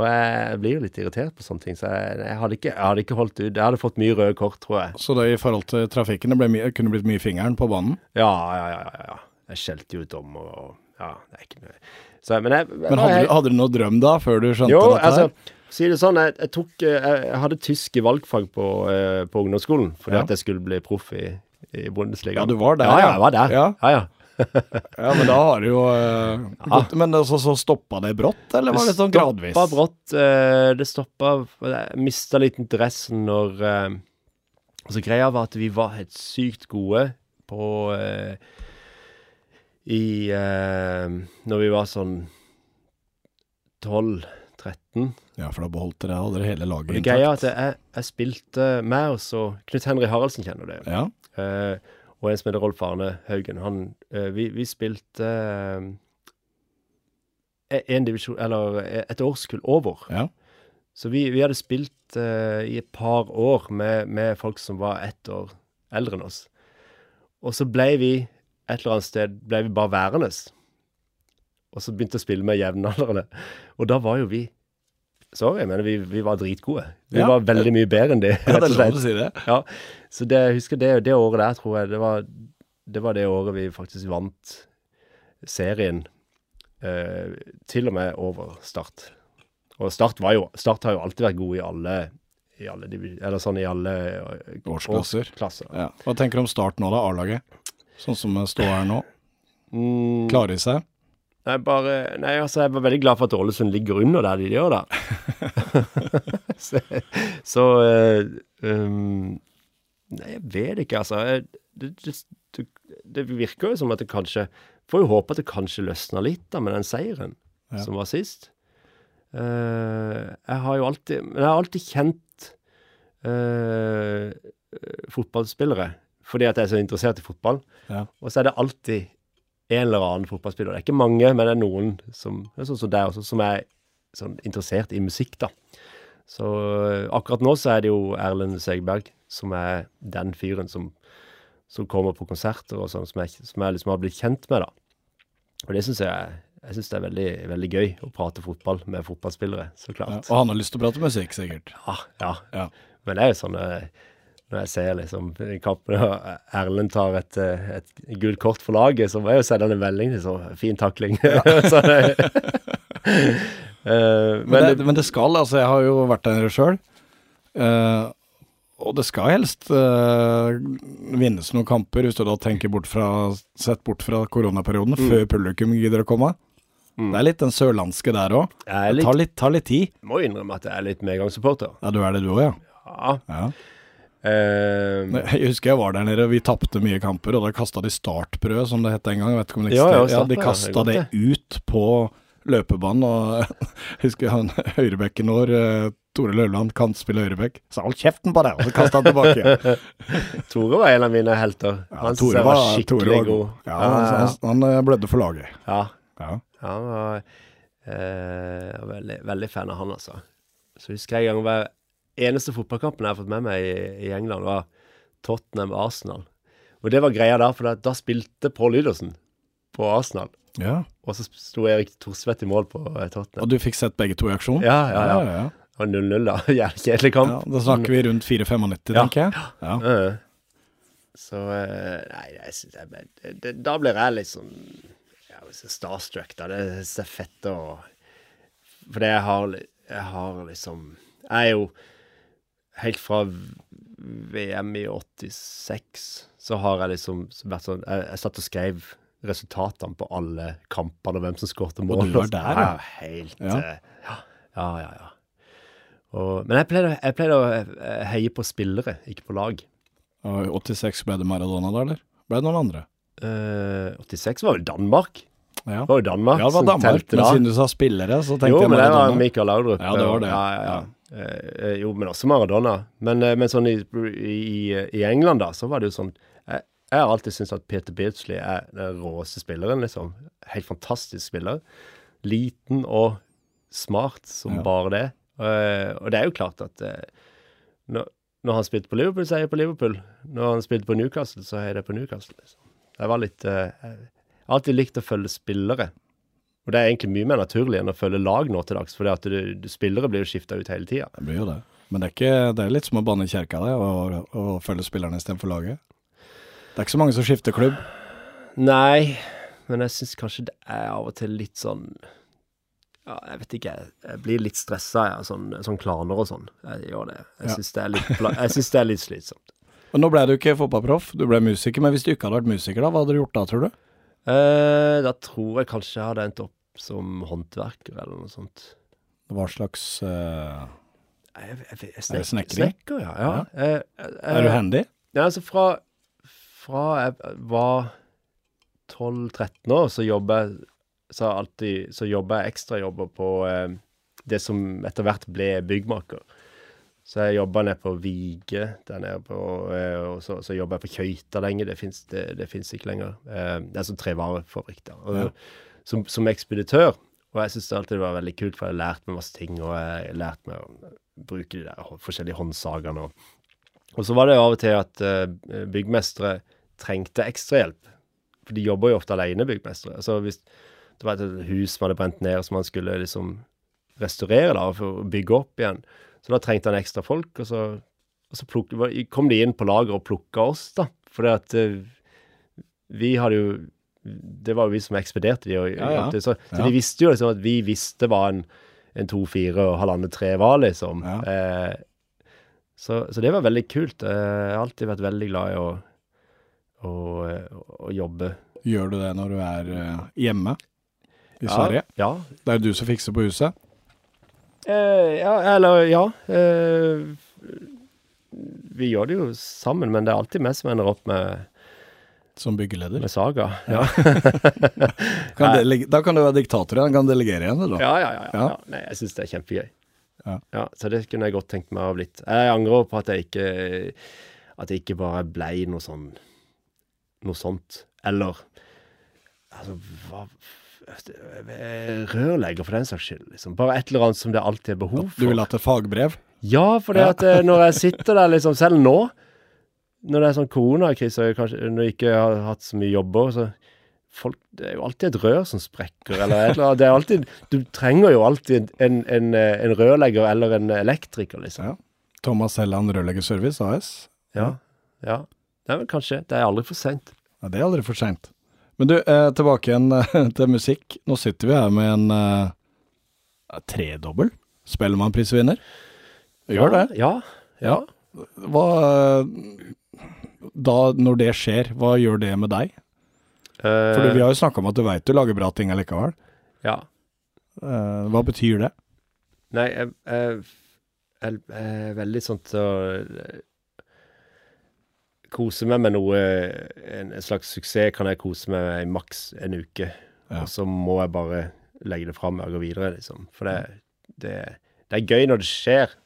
Og jeg blir jo litt irritert på sånne ting, så jeg, jeg, hadde, ikke, jeg hadde ikke holdt ut. Jeg hadde fått mye røde kort, tror jeg. Så det i forhold til trafikken, det ble mye, kunne blitt mye fingeren på banen. Ja, ja, ja. ja, ja. Jeg skjelte jo ut om og Ja, det er ikke noe så, Men, jeg, Men hadde, du- hadde du noe drøm da, før du skjønte Jo, dette altså, her? Si det sånn, jeg, jeg tok eh, Jeg, hadde tysk i valgfag på, eh, på ungdomsskolen fordi Ja. at jeg skulle bli proff i, i Bundesliga. Ja, du var der, Ja, ja, ja. jeg var der. Ja. ja. ja. [LAUGHS] Ja, men da har du jo eh, gått, Men altså, så stoppa det brått, eller var det sånn gradvis? stoppa brått. eh, det stoppa Jeg mista litt interessen når eh, Altså, greia var at vi var helt sykt gode på eh, I Når vi var sånn 12-13 Ja, for da beholdt dere hadde dere hele laget intakt. det greia er at jeg, jeg spilte med oss og Knut Henry Haraldsen kjenner det. Ja, Eh, og en som heter Rolf Arne Haugen. Han, eh, vi, vi spilte eh, en divisjon, eller et årskull over. ja. Så vi, vi hadde spilt i et par år med, med folk som var ett år eldre enn oss. Og så ble vi et eller annet sted ble vi bare værende. Og så begynte å spille med jevnaldrende. Og da var jo vi Sorry, men vi, vi var dritgode. Vi Ja. var veldig mye bedre enn de. ja det er lov å si det. Ja, så det, jeg husker det, det året der, tror jeg, det var det, var det året vi faktisk vant serien. Eh, til og med over Start. Og Start, var jo, Start har jo alltid vært god i alle, i alle Eller sånn i alle eh, Årsklasser. årsklasser. Ja. Hva tenker du om start nå, da, A-laget? Sånn som det står her nå. Mm, Klarer de seg? Nei, bare, nei, altså, jeg var veldig glad for at Ålesund ligger under der de gjør, da. [LAUGHS] [LAUGHS] så så uh, um, Nei, jeg vet ikke, altså. Jeg- Det, det, det, virker jo som at det kanskje Får jo håpe at det kanskje løsner litt da med den seieren Ja. som var sist. Uh, jeg har jo alltid Men jeg har alltid kjent uh, fotballspillere fordi at jeg er så interessert i fotball. Ja. Og så er det alltid en eller annen fotballspiller. Det er ikke mange, men det er noen som sånn som deg også, som er sånn interessert i musikk, da. Så øh, akkurat nå så er det jo Erlend Segberg som er den fyren som, som kommer på konserter og sånn, som som jeg liksom har blitt kjent med, da. Og det syns jeg jeg synes det er veldig, veldig gøy å prate fotball med fotballspillere, så Ja. klart. Og han har lyst til å prate musikk, sikkert. Ja, ja. Ja. Men det er jo sånn eh, når jeg ser liksom i kampen og Erlend tar et, eh, et gult kort for laget, så må jeg jo sende han en melding. Liksom, fin takling. Ja. [LAUGHS] det, [LAUGHS] Eh, Men, det, men det skal, altså jeg har jo vært der sjøl. og det skal helst eh, vinnes noen kamper, hvis du da tenker bort fra, sett bort fra koronaperioden, Mm. før publikum gidder å komme. Det er litt den sørlandske der òg. jeg Det tar litt, tar litt tid. må innrømme at jeg er litt medgangssupporter. Ja, du er det du òg, ja. Ja. ja. Eh, Jeg husker jeg var der nede, og vi tapte mye kamper, og da kasta de startbrød, som det het en gang. Vet ikke om det Ja, ja. Ja, de kasta det det ut på løpebanen, og jeg [LAUGHS] husker han høyrebekken vår, eh, Tore Løvland, kan spille høyrebekk, sa 'hold kjeften på deg', og så kasta han tilbake. [LAUGHS] Tore var en av mine helter. Han Tore var, var skikkelig var god. Ja, han, han, han eh, blødde for laget. ja. Han var eh, veldig, veldig fan av han, altså. Så husker jeg en gang eneste fotballkampen jeg har fått med meg i, i England, var Tottenham-Arsenal. Og det var greia der, for da, da spilte Pål Lydersen på Arsenal. ja. Og så sto Erik Thorsvedt i mål på eh, Tottenham. Og du fikk sett begge to i aksjon? Ja, ja, ja. ja, ja. Og 0-0, da. [LAUGHS] Jævlig kjedelig kamp. Ja, da snakker vi rundt 4-95, Ja. tenker jeg. Ja. ja. Så eh, Nei, jeg synes jeg, det, det, da blir jeg litt sånn ja, starstruck, da. Det synes jeg er fett å Fordi jeg har, jeg har liksom Jeg er jo Helt fra VM i 86 så har jeg liksom vært sånn Jeg, jeg satt og skrev resultatene på alle kampene og hvem som skåret mål. Og du var der, ja. ja? Helt Ja. eh, Ja, ja, ja. ja. Og, men jeg pleide, jeg pleide å eh, heie på spillere, ikke på lag. Og i 86 ble det Maradona da, eller? Ble det noen andre? Uh, 86 var vel Danmark? Ja, Det var jo Danmark ja det var som telte da. men siden du sa spillere, så tenkte Jo, jeg men det var Maradona. Mikael Laudrup. Ja, det var det. Ja, ja, ja. Eh, jo, men også Maradona. Men, eh, men sånn i, i, i England, da, så var det jo sånn Jeg, jeg har alltid syntes at Peter Beardsley er den råeste spilleren, liksom. Helt fantastisk spiller. Liten og smart som Ja. bare det. Eh, og det er jo klart at eh, når, når han spilte på Liverpool, så er jeg på Liverpool. Når han spilte på Newcastle, så er det på Newcastle. Liksom. Jeg var litt eh, Jeg har alltid likt å følge spillere. Og det er egentlig mye mer naturlig enn å følge lag nå til dags, for det at du, du, spillere blir jo skifta ut hele tida. Det blir jo det. Men det er, ikke, det er litt som å banne kjerka, det, å, å følge spillerne istedenfor laget. Det er ikke så mange som skifter klubb. Nei, men jeg syns kanskje det er av og til litt sånn Ja, jeg vet ikke, jeg, blir litt stressa av sånn, sånn klaner og sånn. Jeg gjør det. Jeg Ja. syns det, det er litt slitsomt. [LAUGHS] Og nå ble du ikke fotballproff, du ble musiker. Men hvis du ikke hadde vært musiker, da, hva hadde du gjort da, tror du? Eh, da tror jeg kanskje jeg hadde endt opp som håndverker eller noe sånt. Hva slags uh, Jeg, jeg, jeg, snek? Snekker, ja. ja. Eh, eh, Er du handy? Ja, altså fra, fra jeg var 12-13 år, så jobba jeg så alltid Så jobba jeg ekstrajobber på det som etter hvert ble byggmaker. Så jeg jobba nede på Vige der nede på eh, Og så, så jobba jeg på Køyta lenge. Det fins det, det ikke lenger. Eh, det er sånn trevarefabrikk der. Og, Ja. som, som ekspeditør. Og jeg syns alltid det var veldig kult, for jeg har lært meg masse ting. Og jeg lærte meg å bruke de der forskjellige håndsagene. Og, og så var det av og til at eh, byggmestere trengte ekstrahjelp. For de jobber jo ofte alene, byggmestere. Altså hvis det var et hus som hadde brent ned, som man skulle liksom restaurere da, for å bygge opp igjen. Så da trengte han ekstra folk, og så, og så pluk, kom de inn på lager og plukka oss, da. For at eh, vi hadde jo Det var jo vi som ekspederte de. Og, Ja, ja. Så, så Ja. de visste jo liksom at vi visste hva en, en to, fire og halvannet tre var, liksom. Eh, så, så det var veldig kult. Eh, Jeg har alltid vært veldig glad i å, å, å jobbe. Gjør du det når du er eh, hjemme i Sverige? Ja, Det er du som fikser på huset? Eh, ja, eller ja. Eh, vi gjør det jo sammen, men det er alltid vi som ender opp med, Som byggeleder? med saga. Ja. [LAUGHS] Kan da kan du være diktator igjen, kan delegere igjen, eller? Ja, ja, ja. ja, Ja. Nei, jeg syns det er kjempegøy. Ja. Så det kunne jeg godt tenkt meg å ha blitt. Jeg angrer på at jeg ikke At jeg ikke bare blei noe sånn Noe sånt. Eller Altså, hva Rørlegger, for den saks skyld. Liksom. Bare et eller annet som det alltid er behov for. Du vil hatt et fagbrev? Ja, for det at eh, når jeg sitter der, liksom, selv nå, når det er sånn koronakrise, og kanskje når jeg ikke har hatt så mye jobber, så folk, Det er jo alltid et rør som sprekker, eller et eller annet. Det er alltid Du trenger jo alltid en, en, eh, en rørlegger eller en elektriker, liksom. Ja. Thomas Helland Rørleggerservice AS? Ja. ja. Nei, men kanskje. Det er aldri for seint. Ja, det er aldri for seint. Men du, eh, tilbake igjen eh, til musikk. Nå sitter vi her med en eh, tredobbel Spellemannprisvinner. Vi gjør det. Ja. ja. Hva eh, Da, når det skjer, hva gjør det med deg? Eh, For vi har jo snakka om at du veit du lager bra ting allikevel. ja. Eh, hva betyr det? Nei, jeg, jeg, jeg, jeg er veldig sånn til å kose meg med noe en, en slags suksess kan jeg kose meg med i maks en uke. Ja. Og så må jeg bare legge det fram og gå videre, liksom. For det, det, det er gøy når det skjer.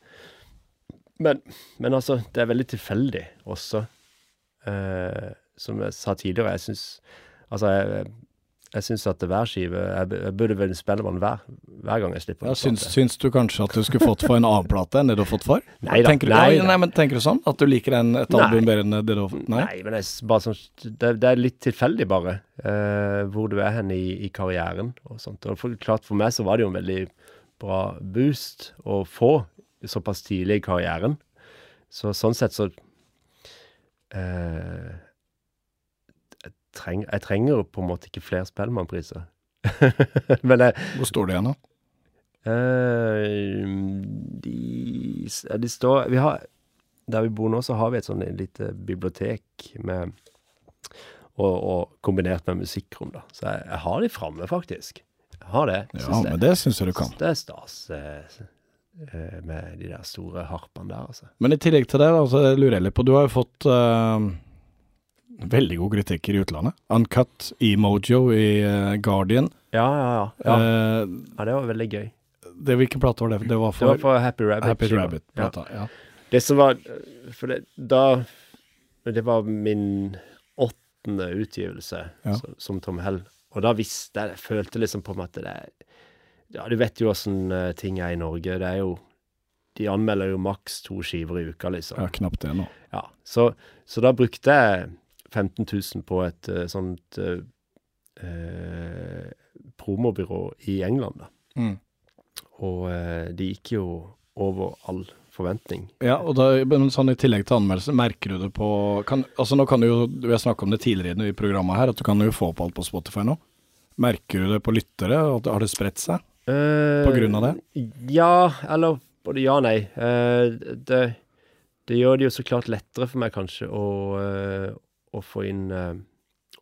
Men, men altså, det er veldig tilfeldig også. Eh, som jeg sa tidligere, jeg syns Altså, jeg, jeg syns at hver skive Jeg, burde vel Spellemann hver, hver gang jeg slipper Ja, syns, syns du kanskje at du skulle fått for en annen plate enn det du har fått for? Nei da, Tenker, du- nei nei, men tenker du sånn? At du liker en, et album bedre enn det du har fått? Nei? Nei, men det er bare sånn Det, det er litt tilfeldig, bare, uh, hvor du er hen i, i karrieren og sånt. Og for, klart for meg så var det jo en veldig bra boost å få såpass tidlig i karrieren. Så sånn sett så jeg, treng, jeg trenger på en måte ikke flere Spellemannpriser. [LAUGHS] men jeg, Hvor står det igjen, da? Eh, de, de står Vi har Der vi bor nå, så har vi et sånn lite bibliotek med og, og kombinert med musikkrom, da. Så jeg, jeg har de framme, faktisk. Jeg har det. Ja, synes men det syns jeg du kan. Det er stas eh, eh, med de der store harpene der, altså. Men i tillegg til det, så lurer jeg litt på Du har jo fått eh, veldig god kritikker i utlandet. Uncut, Emojo i eh, Guardian. Ja, ja, ja. Ja, Eh, ja det var veldig gøy. det Hvilken plate var det? Det var Det for, var for Happy Rabbit. Happy Rabbit-plata. Ja. Det som var For det, da Det var min åttende utgivelse Ja. som, som Tom Hell. Og da visste jeg Jeg følte liksom på meg at det er Ja, du vet jo åssen eh, ting er i Norge. Det er jo De anmelder jo maks to skiver i uka, liksom. ja, knapt det nå. Ja, så, så da brukte jeg 15 000 på et eh, sånt eh, eh, promobyrå i England, da. Mm. Og eh, det gikk jo over all forventning. Ja, og da, men sånn i tillegg til anmeldelsen, merker du det på kan, Altså nå kan du jo, vi har snakket om det tidligere i programmet her, at du kan jo få opp alt på Spotify nå. Merker du det på lyttere? At Har det spredt seg? På grunn av det? Ja, eller både ja og nei. Eh, det, det gjør det jo så klart lettere for meg kanskje å, eh, å få inn eh,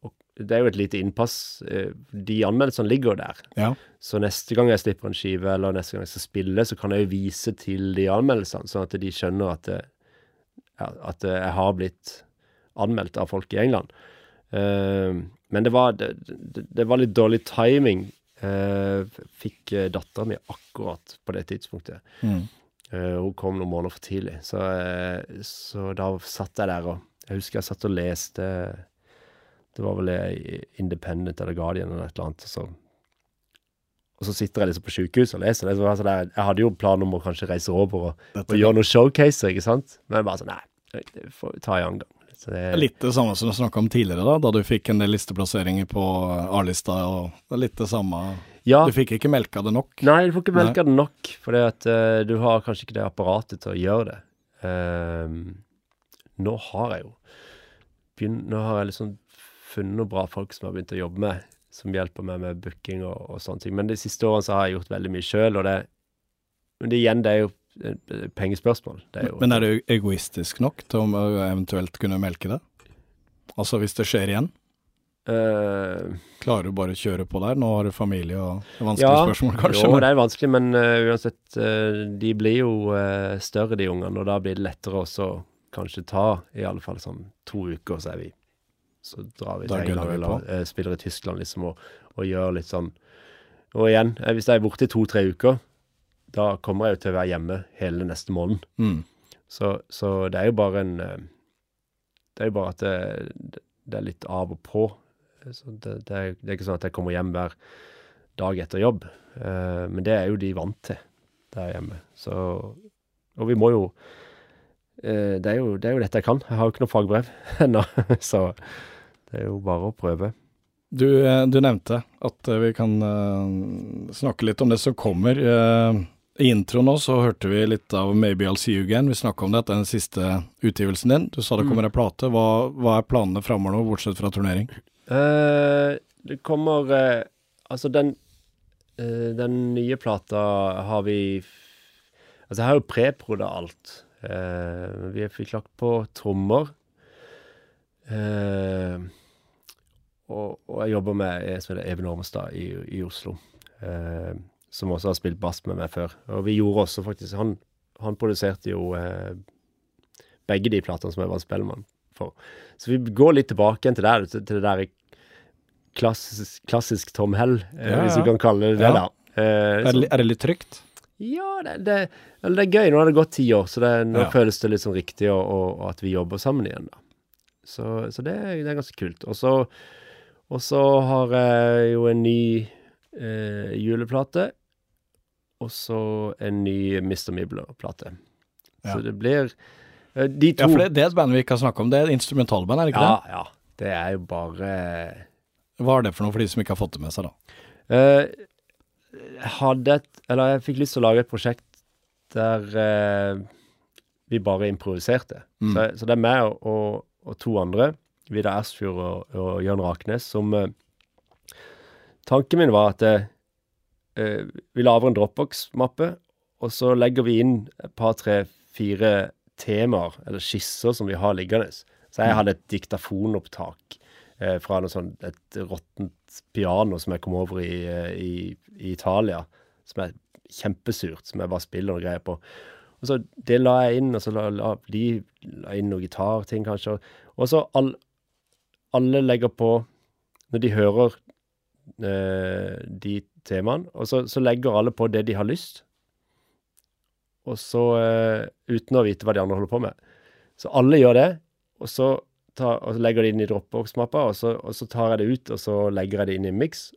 å- Det er jo et lite innpass. eh, De anmeldelsene ligger jo der. Ja. Så neste gang jeg slipper en skive, eller neste gang jeg skal spille, så kan jeg jo vise til de anmeldelsene, sånn at de skjønner at, det, ja, at jeg har blitt anmeldt av folk i England. Eh, men det var, det, det, var litt dårlig timing. Fikk dattera mi akkurat på det tidspunktet. Mm. Eh, hun kom noen måneder for tidlig. Så, eh, så da satt jeg der og Jeg husker jeg satt og leste Det var vel Independent eller Guardian eller et eller annet. Og så, og så sitter jeg liksom på sjukehuset og leser det. Så var det sånn der, jeg hadde jo plan om å kanskje reise over og, og gjøre noen showcaser, ikke sant? Men bare sånn Nei, det får vi ta i annen gang. Det, er litt det samme som du snakka om tidligere, da, da du fikk en del listeplasseringer på A-lista. og det er Litt det samme. ja, Du fikk ikke melka det nok. Nei, du får ikke melka det nok, for at eh, du har kanskje ikke det apparatet til å gjøre det. Ehm, nå har jeg jo begynt, Nå har jeg liksom funnet noen bra folk som har begynt å jobbe med, som hjelper meg med booking og, og sånne ting. Men de siste årene så har jeg gjort veldig mye sjøl, og det Men det igjen, det er jo pengespørsmål. Det er jo, Men er du egoistisk nok til å eventuelt kunne melke det? Altså hvis det skjer igjen? Uh, Klarer du bare å kjøre på der? Nå har du familie og er Ja, spørsmål, kanskje. Jo, det er vanskelig, men uh, uansett, uh, de blir jo eh, større, de ungene, og da blir det lettere også å kanskje ta i alle fall sånn to uker, så er vi Så drar vi til England eller på. eh, spiller i Tyskland, liksom, og, og gjør litt sånn Og igjen, eh, hvis jeg er borte i to-tre uker, da kommer jeg jo til å være hjemme hele neste måned. Mm. Så, så det er jo bare en eh, Det er jo bare at det, det er litt av og på. Så det, det, er, det er ikke sånn at jeg kommer hjem hver dag etter jobb. Uh, men det er jo de vant til der hjemme. Så Og vi må jo det, er jo det er jo dette jeg kan. Jeg har jo ikke noe fagbrev [LAUGHS] ennå, så det er jo bare å prøve. Du, eh, du nevnte at eh, vi kan eh, snakke litt om det som kommer. Eh, I introen nå så hørte vi litt av Maybe I'll See You Again. Vi snakka om det, at det er den siste utgivelsen din. Du sa det kommer en plate. Hva, hva er planene framover nå, bortsett fra turnering? Uh, det kommer uh, Altså, den uh, Den nye plata har vi Altså, jeg har jo preproda alt. Eh, vi fikk lagt på trommer. Eh, og, og jeg jobber med en som heter Even Ormestad i, i Oslo. Eh, som også har spilt bass med meg før. Og vi gjorde også faktisk Han, han produserte jo begge de platene som jeg var spellemann for. Så vi går litt tilbake igjen til det, til, det der klassisk, klassisk Tom Hell, eh, Ja, hvis ja. du kan kalle det det, da. Eh, Er det, er det litt trygt? Ja, det, det, det er gøy. Nå har det gått ti år, så det, nå Ja. føles det sånn riktig og, og, at vi jobber sammen igjen, da. Så, så det, det er ganske kult. Og så, har jeg jo en ny eh, juleplate, og så en ny Mr. Mibler-plate. Ja. Så det blir eh, De to Ja, for det, er et band vi ikke har snakka om. Det er et instrumentalband, er det ikke ja, det? ja. Det er jo bare Hva er det for noe for de som ikke har fått det med seg, da? Eh, hadde et Eller jeg fikk lyst til å lage et prosjekt der eh, vi bare improviserte. Mm. Så, så det er meg og, og, og to andre, Vidar Ersfjord og, og Jørn Raknes, som eh, Tanken min var at eh, eh, vi lager en Dropbox-mappe, og så legger vi inn et par, tre, fire temaer, eller skisser, som vi har liggende. Så jeg hadde et diktafonopptak eh, fra noe sånt, et råttent piano som jeg kom over i, i, i Italia, som er kjempesurt, som jeg bare spiller noen greier på. Og så Det la jeg inn, og så la, la de la inn noen gitarting, kanskje. Og så all, alle legger på Når de hører eh, de temaene. Og så, så legger alle på det de har lyst. Og så eh, Uten å vite hva de andre holder på med. Så alle gjør det, og så, tar, og så legger det inn i Dropbox-mappa, og, så- og så tar jeg det ut, og så legger jeg det inn i en miks,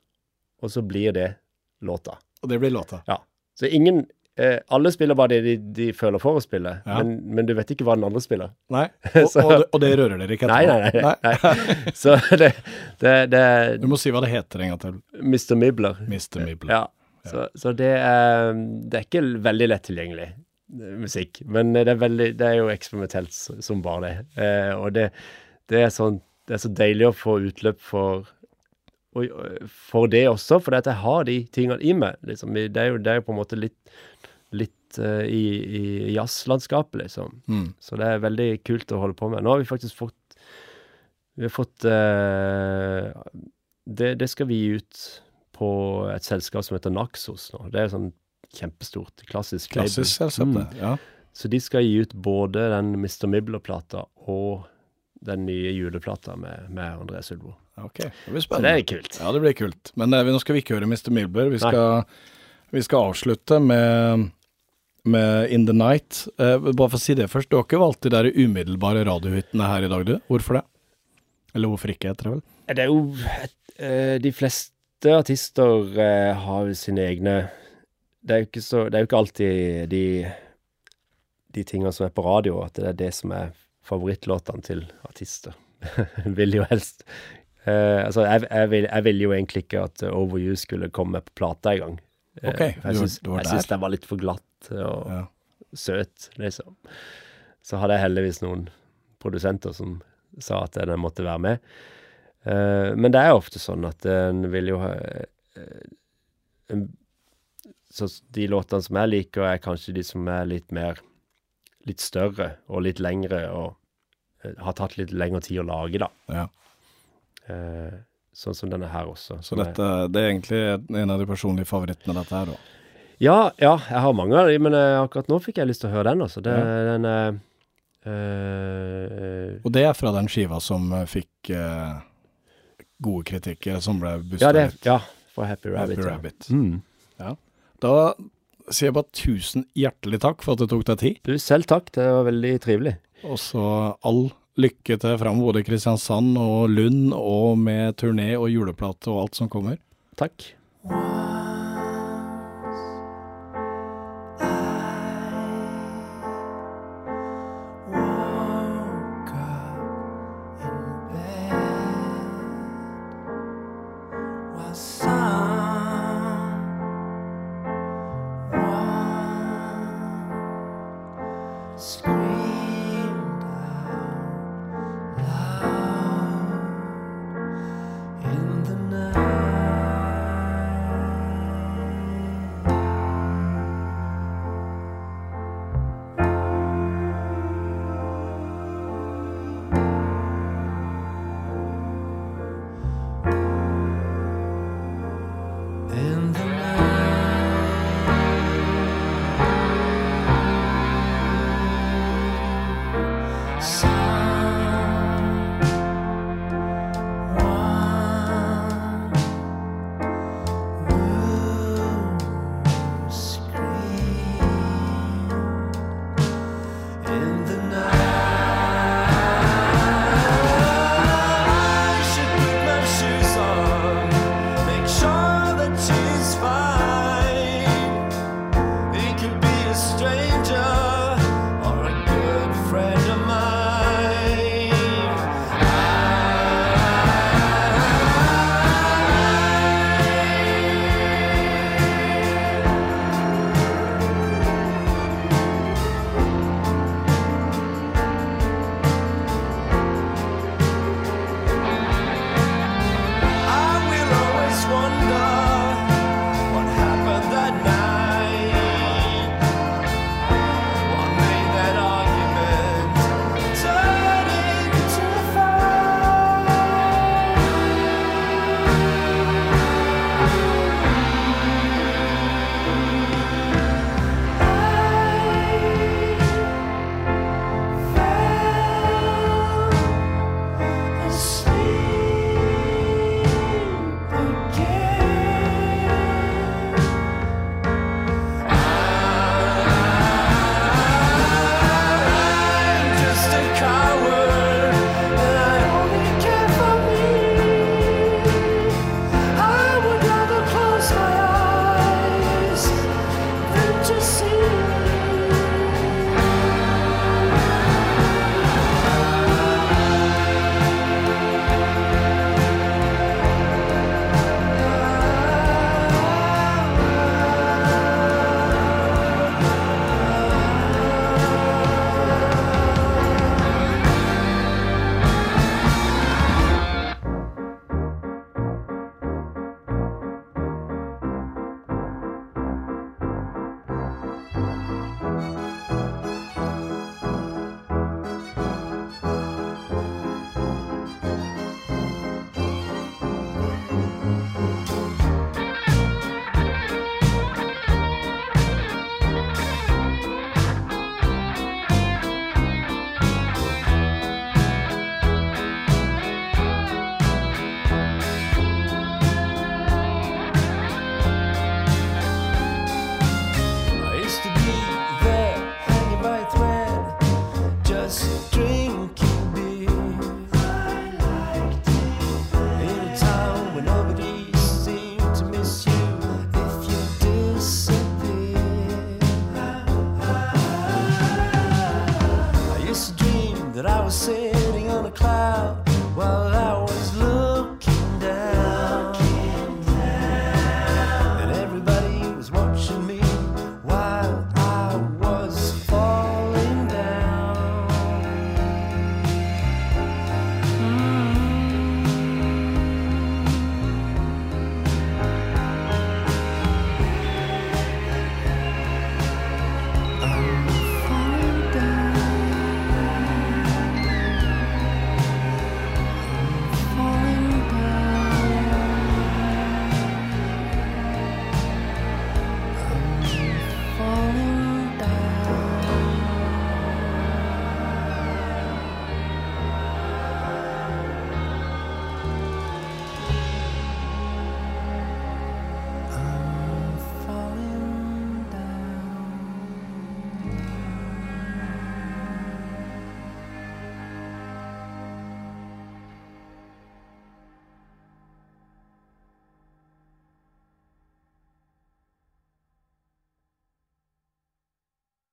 og så blir det låta. Og det blir låta. Ja. Så ingen eh, Alle spiller bare det de, de føler for å spille, Ja. men, men du vet ikke hva den andre spiller. Nei, [LAUGHS] og, Så- og, det, og det rører dere ikke Nei, nei, nei. nei. [LAUGHS] Så det, det, det Du må si hva det heter en gang til. Mr. Mibler. Mr. Mibler. Ja. Så, så det, er, det er ikke veldig lett tilgjengelig eh, musikk, men det er, veldig, det er jo eksperimentelt som bare det. Eh, og det, det, er sånn, det er så deilig å få utløp for, for det også, for at jeg har de tingene i meg. Liksom. Det, er jo, det er jo på en måte litt, litt eh, i, i jazzlandskapet, liksom. Mm. Så det er veldig kult å holde på med. Nå har vi faktisk fått Vi har fått uh, det, det skal vi gi ut på et selskap som heter Naxos nå. Det er sånn kjempestort, klassisk. Klassisk selskap, mm. Ja. Så de skal gi ut både den Mr. Mibler-plata og den nye juleplata med, med André Sylvo. Ok, det blir Så det spennende. er kult. Ja, det blir kult. Men eh, nå skal vi ikke høre Mr. Milber. Vi skal, vi skal avslutte med, med In The Night. Eh, bare for å si det først, du har ikke valgt de der umiddelbare radiohyttene her i dag, du? Hvorfor det? Eller hvorfor ikke, heter det vel? Det er jo et- eh, De fleste artister eh, har sine egne det er, jo ikke så, det er jo ikke alltid de, de tingene som er på radio, at det er det som er favorittlåtene til artister. [LAUGHS] vil jo helst eh, Altså, jeg, jeg, vil, jeg vil, jo egentlig ikke at Overview Over You skulle komme på plata engang. Eh, Ok, jeg syns, den var litt for glatt og Ja. søt, liksom. Så hadde jeg heldigvis noen produsenter som sa at den måtte være med. Eh, men det er ofte sånn at en vil jo ha eh, en, Så de låtene som jeg liker, er kanskje de som er litt mer Litt større og litt lengre og uh, har tatt litt lengre tid å lage, da. Ja. Uh, sånn som denne her også. Så dette, er- det er egentlig en av de personlige favorittene, dette her, da. Ja, ja, jeg har mange av de, men uh, akkurat nå fikk jeg lyst til å høre den, altså. Det, Ja. Den Og det er fra den skiva som fikk gode kritikker, som ble busta Ja, det, ut. ja, for Happy Rabbit. Happy ja. Rabbit. Mm. Da sier jeg bare tusen hjertelig takk for at det tok deg tid. Du, selv takk. Det var veldig trivelig. Og så all lykke til framover både i Kristiansand og Lund, og med turné og juleplate og alt som kommer. Takk.